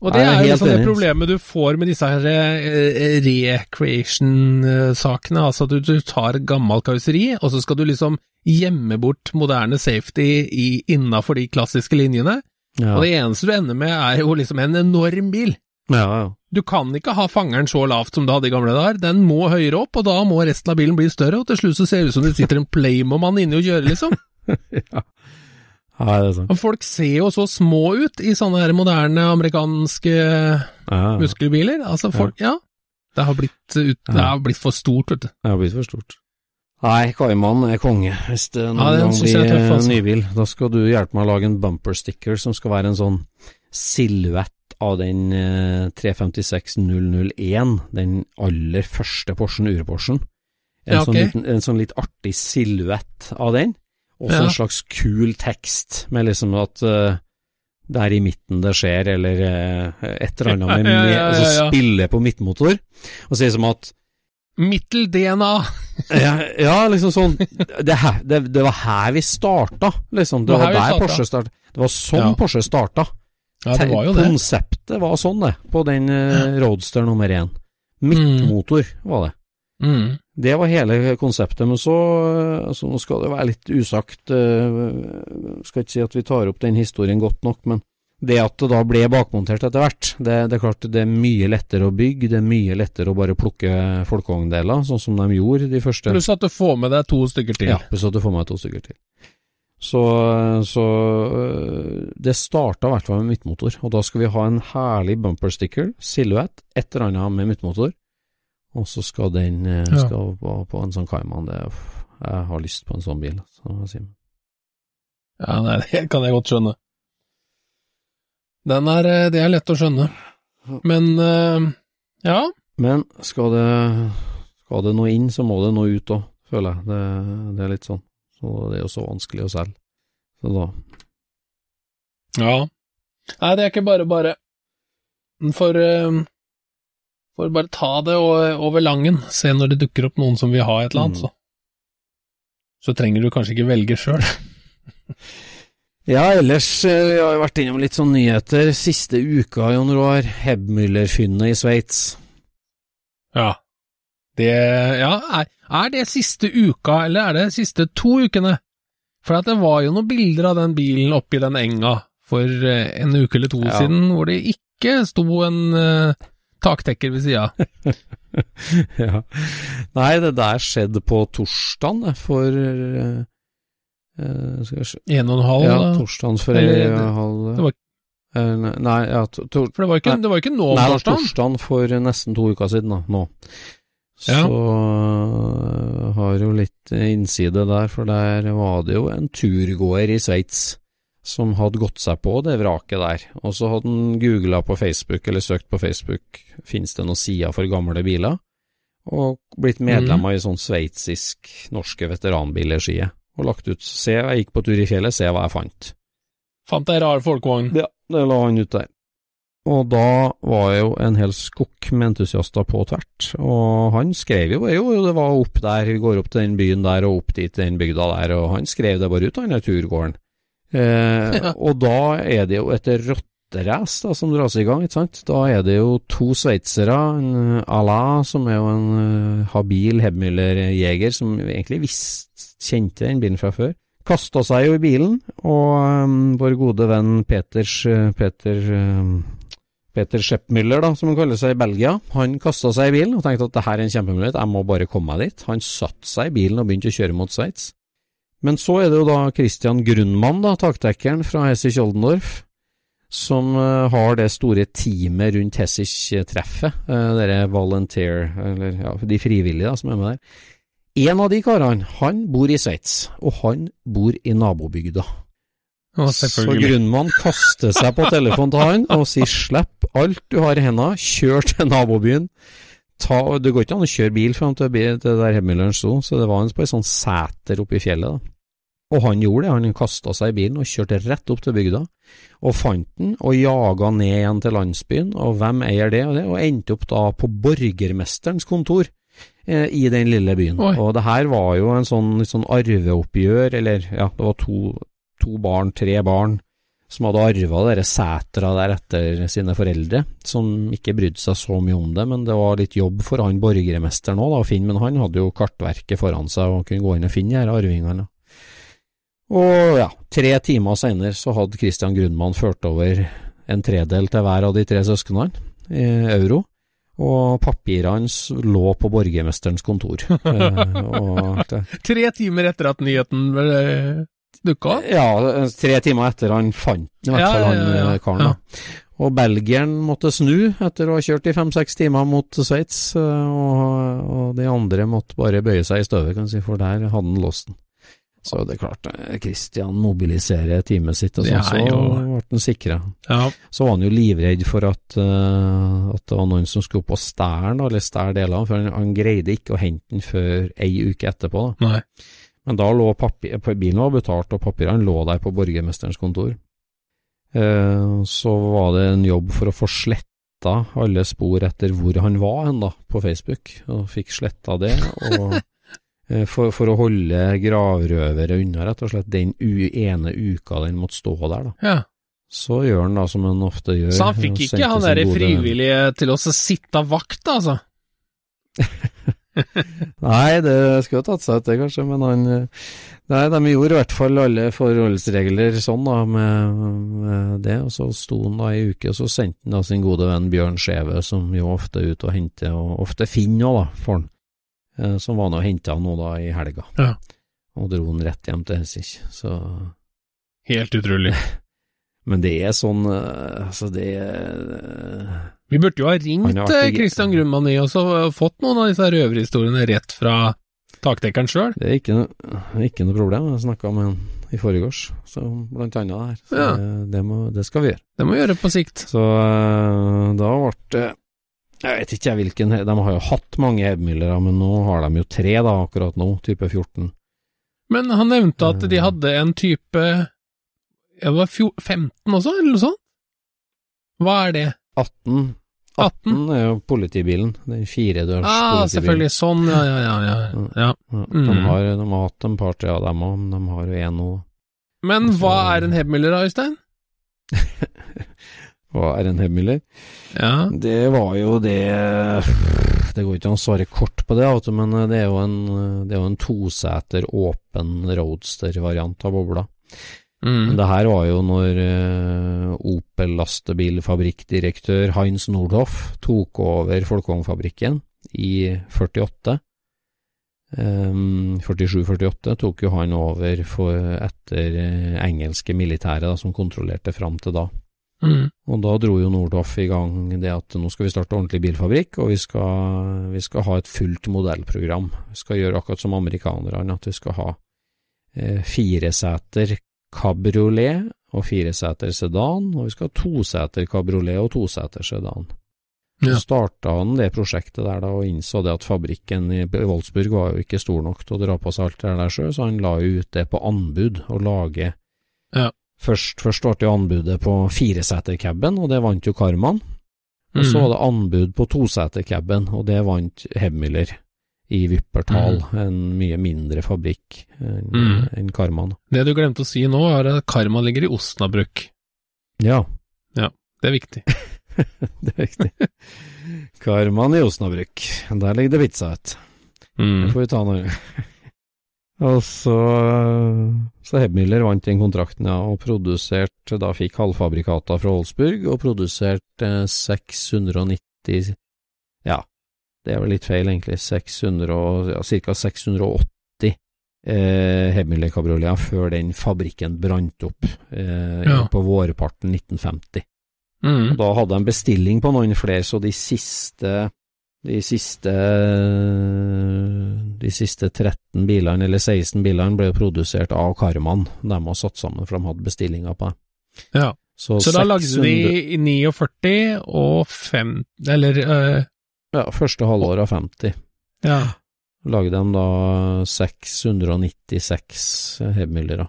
[SPEAKER 2] Og det
[SPEAKER 3] Jeg er
[SPEAKER 2] jo liksom det problemet du får med disse her eh, recreation-sakene, altså at du, du tar gammelt karosseri, og så skal du liksom gjemme bort moderne safety i, innafor de klassiske linjene,
[SPEAKER 3] Ja.
[SPEAKER 2] og det eneste du ender med er jo liksom en enorm bil.
[SPEAKER 3] ja, ja.
[SPEAKER 2] Du kan ikke ha fangeren så lavt som du hadde i gamle dager, den må høyere opp, og da må resten av bilen bli større, og til slutt så ser det ut som det sitter en Playmo-mann inni og kjører, liksom.
[SPEAKER 3] ja. Ja, det er sant.
[SPEAKER 2] Folk ser jo så små ut i sånne her moderne amerikanske
[SPEAKER 3] Ja,
[SPEAKER 2] muskelbiler. Altså, folk, ja. Det har blitt, ut, det har blitt for stort, vet du.
[SPEAKER 3] det har blitt for stort. Nei, Kaiman er konge. Hvis det noen
[SPEAKER 2] Ja,
[SPEAKER 3] gang blir
[SPEAKER 2] tøff, altså.
[SPEAKER 3] nybil, da skal du hjelpe meg å lage en bumper sticker som skal være en sånn silhuett av den eh, 356-001, den aller første Porschen, urporschen. En,
[SPEAKER 2] Ja,
[SPEAKER 3] sånn en sånn litt artig silhuett av den, og så
[SPEAKER 2] Ja.
[SPEAKER 3] en slags kul tekst med liksom at uh, det er i midten det skjer, eller uh, et eller annet med,
[SPEAKER 2] Ja, ja,
[SPEAKER 3] altså spille på midtmotor, og si som at
[SPEAKER 2] Mittel-DNA!
[SPEAKER 3] ja, ja, liksom sånn det, her, det, det var her vi starta, liksom. Det
[SPEAKER 2] Det var
[SPEAKER 3] der. Porsche starta. Det var sånn. Porsche starta.
[SPEAKER 2] Ja, det var jo det.
[SPEAKER 3] Konseptet var sånn, det, på den uh, Roadster nummer én. Midtmotor var det.
[SPEAKER 2] Mm.
[SPEAKER 3] Det var hele konseptet, men så eh, altså, Nå skal det være litt usagt, jeg skal ikke si at vi tar opp den historien godt nok, men det at det da ble bakmontert etter hvert, det, det er klart det er mye lettere å bygge, det er mye lettere å bare plukke folkevogndeler, sånn som de gjorde de første
[SPEAKER 2] Pluss at du får med deg to stykker til.
[SPEAKER 3] ja, pluss at du får med deg to stykker til. Så, så øh, det starta i hvert fall med midtmotor, og da skal vi ha en herlig bumper sticker, silhuett, et eller annet med midtmotor, og så skal den
[SPEAKER 2] Ja.
[SPEAKER 3] skal på, på en sånn Cayman. Det, uff, jeg har lyst på en sånn bil. Så.
[SPEAKER 2] Ja, nei, det kan jeg godt skjønne. Den er, eh, det er lett å skjønne. Men, eh, ja.
[SPEAKER 3] Men skal det, skal det noe inn, så må det noe ut òg, føler jeg. Det, det er litt sånn. Så det er jo så vanskelig å selge. Så da
[SPEAKER 2] Ja. Nei, det er ikke bare bare. For, eh, for bare ta det over langen. Se når det dukker opp noen som vil ha et eller annet,
[SPEAKER 3] Mm.
[SPEAKER 2] så. Så trenger du kanskje ikke velge sjøl.
[SPEAKER 3] Ja, ellers eh, vi har jo vært innom litt sånn nyheter. Siste uka, Jon Roar. Hebmüller-funnet i Sveits.
[SPEAKER 2] Ja. Det Ja, er, er det siste uka, eller er det siste to ukene? For at det var jo noen bilder av den bilen oppi den enga for eh, en uke eller to
[SPEAKER 3] Ja.
[SPEAKER 2] siden, hvor det ikke sto en eh, taktekker ved sida.
[SPEAKER 3] ja. Nei, det der skjedde på torsdagen for eh, eh, Skal vi se
[SPEAKER 2] En og en halv,
[SPEAKER 3] Ja,
[SPEAKER 2] da.
[SPEAKER 3] torsdagen for
[SPEAKER 2] Eller
[SPEAKER 3] ei
[SPEAKER 2] det-
[SPEAKER 3] halv
[SPEAKER 2] var-
[SPEAKER 3] uh, Nei, ja, to, to,
[SPEAKER 2] For det var ikke,
[SPEAKER 3] Nei.
[SPEAKER 2] det var ikke nå om
[SPEAKER 3] Nei, det var
[SPEAKER 2] torsdagen.
[SPEAKER 3] torsdagen for nesten to uker siden, da, nå. Så øh, har jo litt innside der, for der var det jo en turgåer i Sveits som hadde gått seg på det vraket der, og så hadde han googla på Facebook, eller søkt på Facebook, finnes det noen sider for gamle biler, og blitt medlem
[SPEAKER 2] mm.
[SPEAKER 3] av ei sånn sveitsisk norske veteranbiler-side, og lagt ut Se, jeg gikk på tur i fjellet, se hva jeg fant.
[SPEAKER 2] Fant ei rar folkevogn.
[SPEAKER 3] Ja, det la han ut der. Og da var jo en hel skokk med entusiaster på tvert, og han skrev jo jo, det var opp der, vi går opp til den byen der og opp dit den bygda der, og han skrev det bare ut, han der turgåeren. Eh,
[SPEAKER 2] Ja.
[SPEAKER 3] Og da er det jo et rotterace som dras i gang, ikke sant. Da er det jo to sveitsere, en Allah, som er jo en uh, habil Hebmüller-jeger, som egentlig visst kjente den bilen fra før kasta seg jo i bilen, og um, vår gode venn Peters, eh, Peter, um, Peter Scheppmüller, da, som han kaller seg i Belgia, han kasta seg i bilen og tenkte at det her er en kjempemulighet, jeg må bare komme meg dit. Han satte seg i bilen og begynte å kjøre mot Sveits. Men så er det jo da Christian Grunnmann, da, taktekkeren fra Hessich Oldendorf, som eh, har det store teamet rundt Hessich-treffet, uh, dere volunteer, eller ja, de frivillige da, som er med der. En av de karene, han bor i Sveits, og han bor i nabobygda.
[SPEAKER 2] Å,
[SPEAKER 3] Så grunnmann kaster seg på telefonen til han og sier slipp alt du har i hendene, kjør til nabobyen. Ta, det går ikke an å kjøre bil fram til, det der Hemmileren sto, så det var en på et sånn seter oppe i fjellet. da. Og han gjorde det, han kasta seg i bilen og kjørte rett opp til bygda, og fant den og jaga ned igjen til landsbyen, og hvem eier det og det, og endte opp da på borgermesterens kontor eh, i den lille byen.
[SPEAKER 2] Oi.
[SPEAKER 3] Og det her var jo en sånn, sånn arveoppgjør, eller ja, det var to, to barn, tre barn, som hadde arva dere setra der etter sine foreldre, som ikke brydde seg så mye om det, men det var litt jobb for han borgermesteren òg, å finne, men han hadde jo kartverket foran seg og kunne gå inn og finne de her arvingene. Og ja, tre timer senere så hadde Christian Grundmann ført over en tredel til hver av de tre søsknene i euro, og papirene hans lå på borgermesterens kontor. Eh, og
[SPEAKER 2] Tre timer etter at nyheten uh, dukka opp?
[SPEAKER 3] ja, tre timer etter han fant den, i hvert fall
[SPEAKER 2] ja,
[SPEAKER 3] han
[SPEAKER 2] ja, ja.
[SPEAKER 3] eh, karen. da. Og belgieren måtte snu etter å ha kjørt i fem-seks timer mot Sveits, eh, og, og de andre måtte bare bøye seg i støvet, kan si, for der hadde han låst den. Så det er klart, eh, Christian mobiliserer teamet sitt, og sånn, så ble han sikra.
[SPEAKER 2] Ja.
[SPEAKER 3] Så var han jo livredd for at, uh, at det var noen som skulle opp og den, eller stjele delene, for han, han greide ikke å hente den før ei uke etterpå. da.
[SPEAKER 2] Nei.
[SPEAKER 3] Men da lå papir, bilen var betalt, og papirene lå der på borgermesterens kontor. Eh, så var det en jobb for å få sletta alle spor etter hvor han var hen, da, på Facebook, og fikk sletta det. og eh, for, for å holde gravrøvere unna, rett og slett, den u ene uka den måtte stå der, da.
[SPEAKER 2] ja.
[SPEAKER 3] Så gjør han da som han ofte gjør.
[SPEAKER 2] Så han fikk ikke han derre frivillige til å sitte vakt, altså?
[SPEAKER 3] Nei, det skulle tatt seg ut det, kanskje, men han eh, Nei, de gjorde i hvert fall alle forholdsregler sånn, da, med, med det, og så sto han da i uke, og så sendte han da sin gode venn Bjørn Skjeve, som jo ofte er ute og henter, og ofte finner òg, da, for han, eh, som var nå og henta han nå da i helga,
[SPEAKER 2] Ja.
[SPEAKER 3] og dro han rett hjem til Helsing, så
[SPEAKER 2] Helt utrolig.
[SPEAKER 3] Men det er sånn, eh, altså, det er
[SPEAKER 2] Vi burde jo ha ringt eh, Christian Grumman i og så fått noen av disse røverhistoriene rett fra takdekkeren sjøl.
[SPEAKER 3] Det er ikke noe, ikke noe problem. Jeg snakka med han i forgårs, så blant annet her. Så
[SPEAKER 2] Ja.
[SPEAKER 3] det, må, det skal vi gjøre.
[SPEAKER 2] Det må vi gjøre på sikt.
[SPEAKER 3] Så eh, da ble det Jeg vet ikke hvilken De har jo hatt mange Hedmillere, men nå har de jo tre, da, akkurat nå, type 14.
[SPEAKER 2] Men han nevnte at de
[SPEAKER 3] Eh.
[SPEAKER 2] hadde en type jeg var fjo- 15 også, eller noe sånt? Hva er det?
[SPEAKER 3] 18.
[SPEAKER 2] 18?
[SPEAKER 3] 18 er jo politibilen. Den firedørs
[SPEAKER 2] Ah,
[SPEAKER 3] politibilen.
[SPEAKER 2] selvfølgelig. Sånn, ja, ja, ja. ja. ja.
[SPEAKER 3] Mm. de,
[SPEAKER 2] Mm.
[SPEAKER 3] har, de har hatt en par-tre av dem òg, men de har jo én nå.
[SPEAKER 2] Men hva
[SPEAKER 3] Altså-
[SPEAKER 2] er en Hebmiller, da, Øystein?
[SPEAKER 3] Hva er en hebmiller?
[SPEAKER 2] Ja.
[SPEAKER 3] Det var jo det Det går ikke an å svare kort på det, men det er jo en, det er jo en toseter åpen roadster-variant av bobla. Men
[SPEAKER 2] Mm.
[SPEAKER 3] det her var jo når eh, Opel lastebilfabrikkdirektør Heinz Nordhoff tok over Folkongfabrikken i 48. Um, 47-48 tok jo han over for, etter eh, engelske militære da, som kontrollerte fram til da.
[SPEAKER 2] Mm.
[SPEAKER 3] Og da dro jo Nordhoff i gang det at nå skal vi starte ordentlig bilfabrikk, og vi skal, vi skal ha et fullt modellprogram. Vi skal gjøre akkurat som amerikanerne, at vi skal ha eh, fireseter kabriolet og fireseter sedan, og vi skal ha toseter kabriolet og toseter sedan.
[SPEAKER 2] Ja.
[SPEAKER 3] Så starta han det prosjektet der da, og innså det at fabrikken i Wolfsburg var jo ikke stor nok til å dra på seg alt det der sjøl, så han la jo ut det på anbud, og lage
[SPEAKER 2] Ja.
[SPEAKER 3] Først, først ble jo anbudet på firesetercaben, og det vant jo Karman. Og så
[SPEAKER 2] Mm.
[SPEAKER 3] var det anbud på tosetercaben, og det vant Hebmiller i Wippertal, en mye mindre fabrikk enn
[SPEAKER 2] Mm.
[SPEAKER 3] en Karman.
[SPEAKER 2] Det du glemte å si nå, er at Karma ligger i Osnabrück.
[SPEAKER 3] Ja, Ja,
[SPEAKER 2] Det er viktig.
[SPEAKER 3] det er viktig. Karman i Osnabrück, der ligger det pizza ut. Det
[SPEAKER 2] Mm.
[SPEAKER 3] får vi ta nå. Og så, så Hebmiller vant den kontrakten, ja, og produserte, da fikk halvfabrikata fra Holsburg, og produserte 690 Ja, det er vel litt feil, egentlig. 600 ja, ca. 680 eh, Hemmelig før den fabrikken brant opp eh,
[SPEAKER 2] Ja.
[SPEAKER 3] på vårparten 1950.
[SPEAKER 2] Mm.
[SPEAKER 3] Da hadde de bestilling på noen flere, så de siste de siste de siste 13 bilene, eller 16 bilene, ble produsert av Karman. De var satt sammen, for de hadde bestillinger på det.
[SPEAKER 2] Ja.
[SPEAKER 3] Så,
[SPEAKER 2] Så da lagde de 49 og 5 Eller øh,
[SPEAKER 3] Ja, første halvår av 50.
[SPEAKER 2] Ja.
[SPEAKER 3] lagde de da 696 Hebmüllere.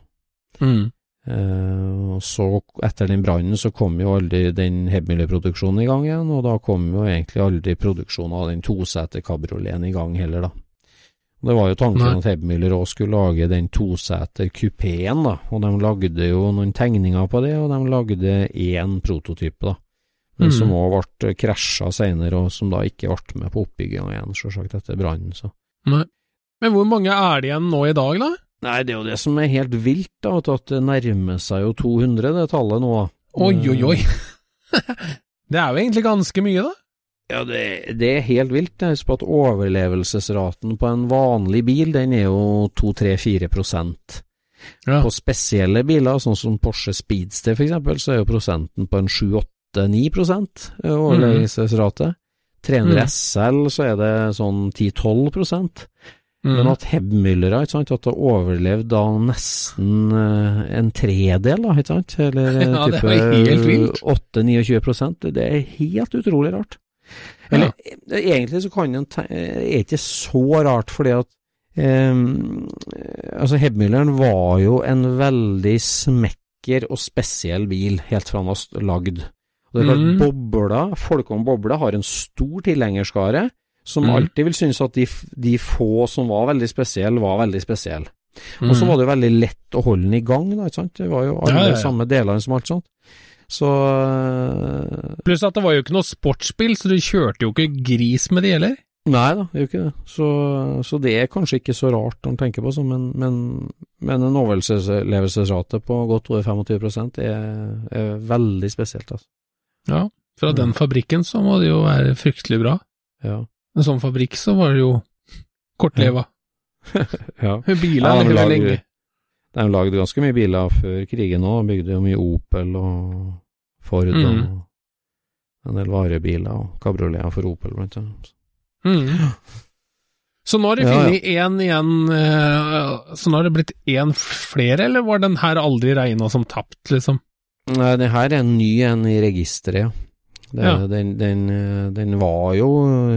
[SPEAKER 2] Mm.
[SPEAKER 3] Eh, og så, etter den brannen, så kom jo aldri den Hebmüller-produksjonen i gang igjen, og da kom jo egentlig aldri produksjonen av den toseter kabrioleten i gang heller, da. Det var jo tanken
[SPEAKER 2] Nei.
[SPEAKER 3] at Hebmüller òg skulle lage den toseter kupeen, da, og de lagde jo noen tegninger på det, og de lagde én prototype, da men
[SPEAKER 2] mm.
[SPEAKER 3] som òg ble krasja seinere, og som da ikke ble med på oppbygginga igjen, sjølsagt, etter brannen.
[SPEAKER 2] Men hvor mange er det igjen nå i dag, da?
[SPEAKER 3] Nei, det er jo det som er helt vilt, da, at det nærmer seg jo 200, det tallet nå.
[SPEAKER 2] Oi, oi, oi. Eh. det er jo egentlig ganske mye, da?
[SPEAKER 3] Ja, det, det er helt vilt. Husk på at overlevelsesraten på en vanlig bil, den er jo 2-3-4
[SPEAKER 2] ja.
[SPEAKER 3] På spesielle biler, sånn som Porsche Speedster f.eks., så er jo prosenten på en 7-8 8-9 overlevelsesrate. Mm.
[SPEAKER 2] Trener mm.
[SPEAKER 3] SL så er det sånn 10-12
[SPEAKER 2] mm.
[SPEAKER 3] Men at Hebmüllera at det overlevde da nesten eh, en tredel, da, ikke sant? Eller eh,
[SPEAKER 2] ja, type
[SPEAKER 3] 8-29 det er helt utrolig rart. Eller, ja. Eh, egentlig så kan en er ikke så rart, fordi at Um, altså Hebmülleren var jo en veldig smekker og spesiell bil helt fra han var lagd. Og det er klart,
[SPEAKER 2] Mm.
[SPEAKER 3] bobla, folk om bobla har en stor tilhengerskare, som
[SPEAKER 2] Mm.
[SPEAKER 3] alltid vil synes at de, de få som var veldig spesielle, var veldig spesielle.
[SPEAKER 2] Mm.
[SPEAKER 3] Og så var det jo veldig lett å holde den i gang, da, ikke sant. Det var jo alle
[SPEAKER 2] Ja, ja, ja.
[SPEAKER 3] samme delene som alt sånt. Så øh,
[SPEAKER 2] Pluss at det var jo ikke noe sportsspill, så du kjørte jo ikke gris med de heller.
[SPEAKER 3] Nei da, det er jo ikke det. Så, så det er kanskje ikke så rart når en tenker på det, men, men, men en overlevelsesrate på godt over 25% er, er veldig spesielt, altså.
[SPEAKER 2] Ja, fra den fabrikken så må det jo være fryktelig bra.
[SPEAKER 3] Ja.
[SPEAKER 2] En sånn fabrikk så var det jo kortleva.
[SPEAKER 3] ja.
[SPEAKER 2] Biler
[SPEAKER 3] Ja,
[SPEAKER 2] lever lenge.
[SPEAKER 3] De lagde ganske mye biler før krigen òg, bygde jo mye Opel og Ford
[SPEAKER 2] Mm.
[SPEAKER 3] og en del varebiler og kabrioleter for Opel, blant annet.
[SPEAKER 2] Mm. Så nå har de
[SPEAKER 3] Ja, ja.
[SPEAKER 2] funnet én igjen, eh, så nå har det blitt én flere, eller var den her aldri regna som tapt, liksom?
[SPEAKER 3] Nei, det her er en ny en i registeret, ja. Det,
[SPEAKER 2] Ja.
[SPEAKER 3] Den, den, eh, den var jo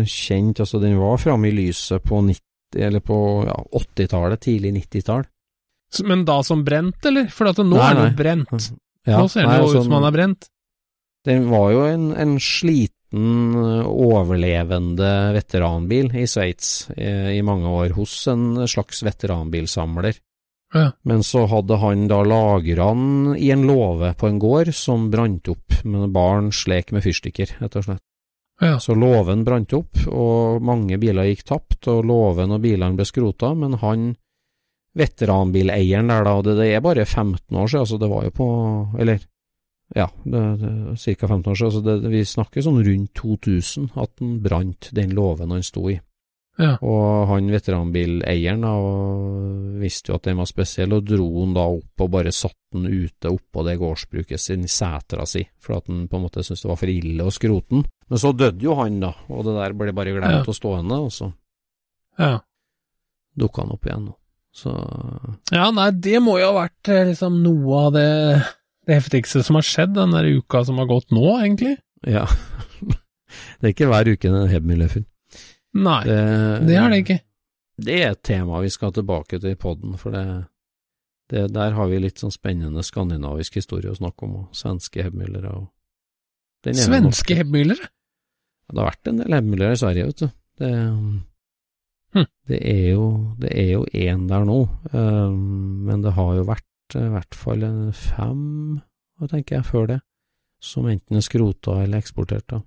[SPEAKER 3] kjent, altså den var framme i lyset på 90, eller på ja, 80-tallet, tidlig 90-tall.
[SPEAKER 2] Men da som brent, eller? For nå
[SPEAKER 3] Nei,
[SPEAKER 2] er den jo brent.
[SPEAKER 3] Ja,
[SPEAKER 2] nå ser den jo
[SPEAKER 3] altså,
[SPEAKER 2] ut som den er brent.
[SPEAKER 3] Den var jo en, en sliten, eh, overlevende veteranbil i Sveits i, i mange år, hos en slags veteranbilsamler.
[SPEAKER 2] Ja.
[SPEAKER 3] Men så hadde han da lagra den i en låve på en gård som brant opp, men barn slek med fyrstikker, rett og slett.
[SPEAKER 2] Ja.
[SPEAKER 3] Så låven brant opp, og mange biler gikk tapt, og låven og bilene ble skrota, men han veteranbileieren der da, og det, det er bare 15 år siden, altså det var jo på Eller, ja, ca. 15 år siden, altså det, vi snakker sånn rundt 2000 at den brant den låven han sto i.
[SPEAKER 2] Ja.
[SPEAKER 3] Og han veteranbileieren da, visste jo at den var spesiell, og dro den da opp og bare satt den ute oppå det gårdsbruket sin setra si, for at han på en måte syntes det var for ille å skrote den. Men så døde jo han, da, og det der ble bare glemt
[SPEAKER 2] Ja.
[SPEAKER 3] å henne og så
[SPEAKER 2] Ja.
[SPEAKER 3] dukka han opp igjen. nå. Så
[SPEAKER 2] ja, nei, det må jo ha vært eh, liksom noe av det, det heftigste som har skjedd den der uka som har gått nå, egentlig.
[SPEAKER 3] ja. det er ikke hver uke en Hebmüller-funn.
[SPEAKER 2] Nei,
[SPEAKER 3] Det,
[SPEAKER 2] det er det ikke.
[SPEAKER 3] Det er et tema vi skal tilbake til i poden, for det, det, der har vi litt sånn spennende skandinavisk historie å snakke om, og svenske hebmylere og
[SPEAKER 2] Svenske hebmylere?
[SPEAKER 3] Det har vært en del hebmylere i Sverige, vet du. Det,
[SPEAKER 2] Hm.
[SPEAKER 3] det er jo det er jo én der nå, um, men det har jo vært i hvert fall fem, tenker jeg, før det, som enten er skrota eller eksportert, da.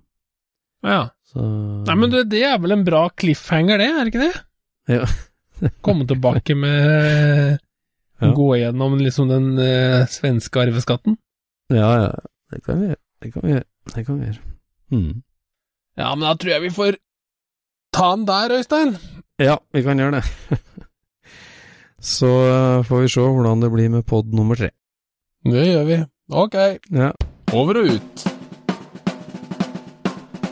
[SPEAKER 2] Ja.
[SPEAKER 3] Så
[SPEAKER 2] Nei, men det, det er vel en bra cliffhanger, det, er det ikke det?
[SPEAKER 3] Ja.
[SPEAKER 2] Komme tilbake med
[SPEAKER 3] Ja.
[SPEAKER 2] Gå gjennom liksom den eh, svenske arveskatten.
[SPEAKER 3] Ja, ja, det kan vi gjøre. Det kan vi gjøre. Det kan vi gjøre. Mm.
[SPEAKER 2] Ja, men da tror jeg vi får ta den der, Øystein.
[SPEAKER 3] Ja, vi kan gjøre det. Så eh, får vi se hvordan det blir med pod nummer tre.
[SPEAKER 2] Det gjør vi. Ok,
[SPEAKER 3] Ja.
[SPEAKER 2] over og ut.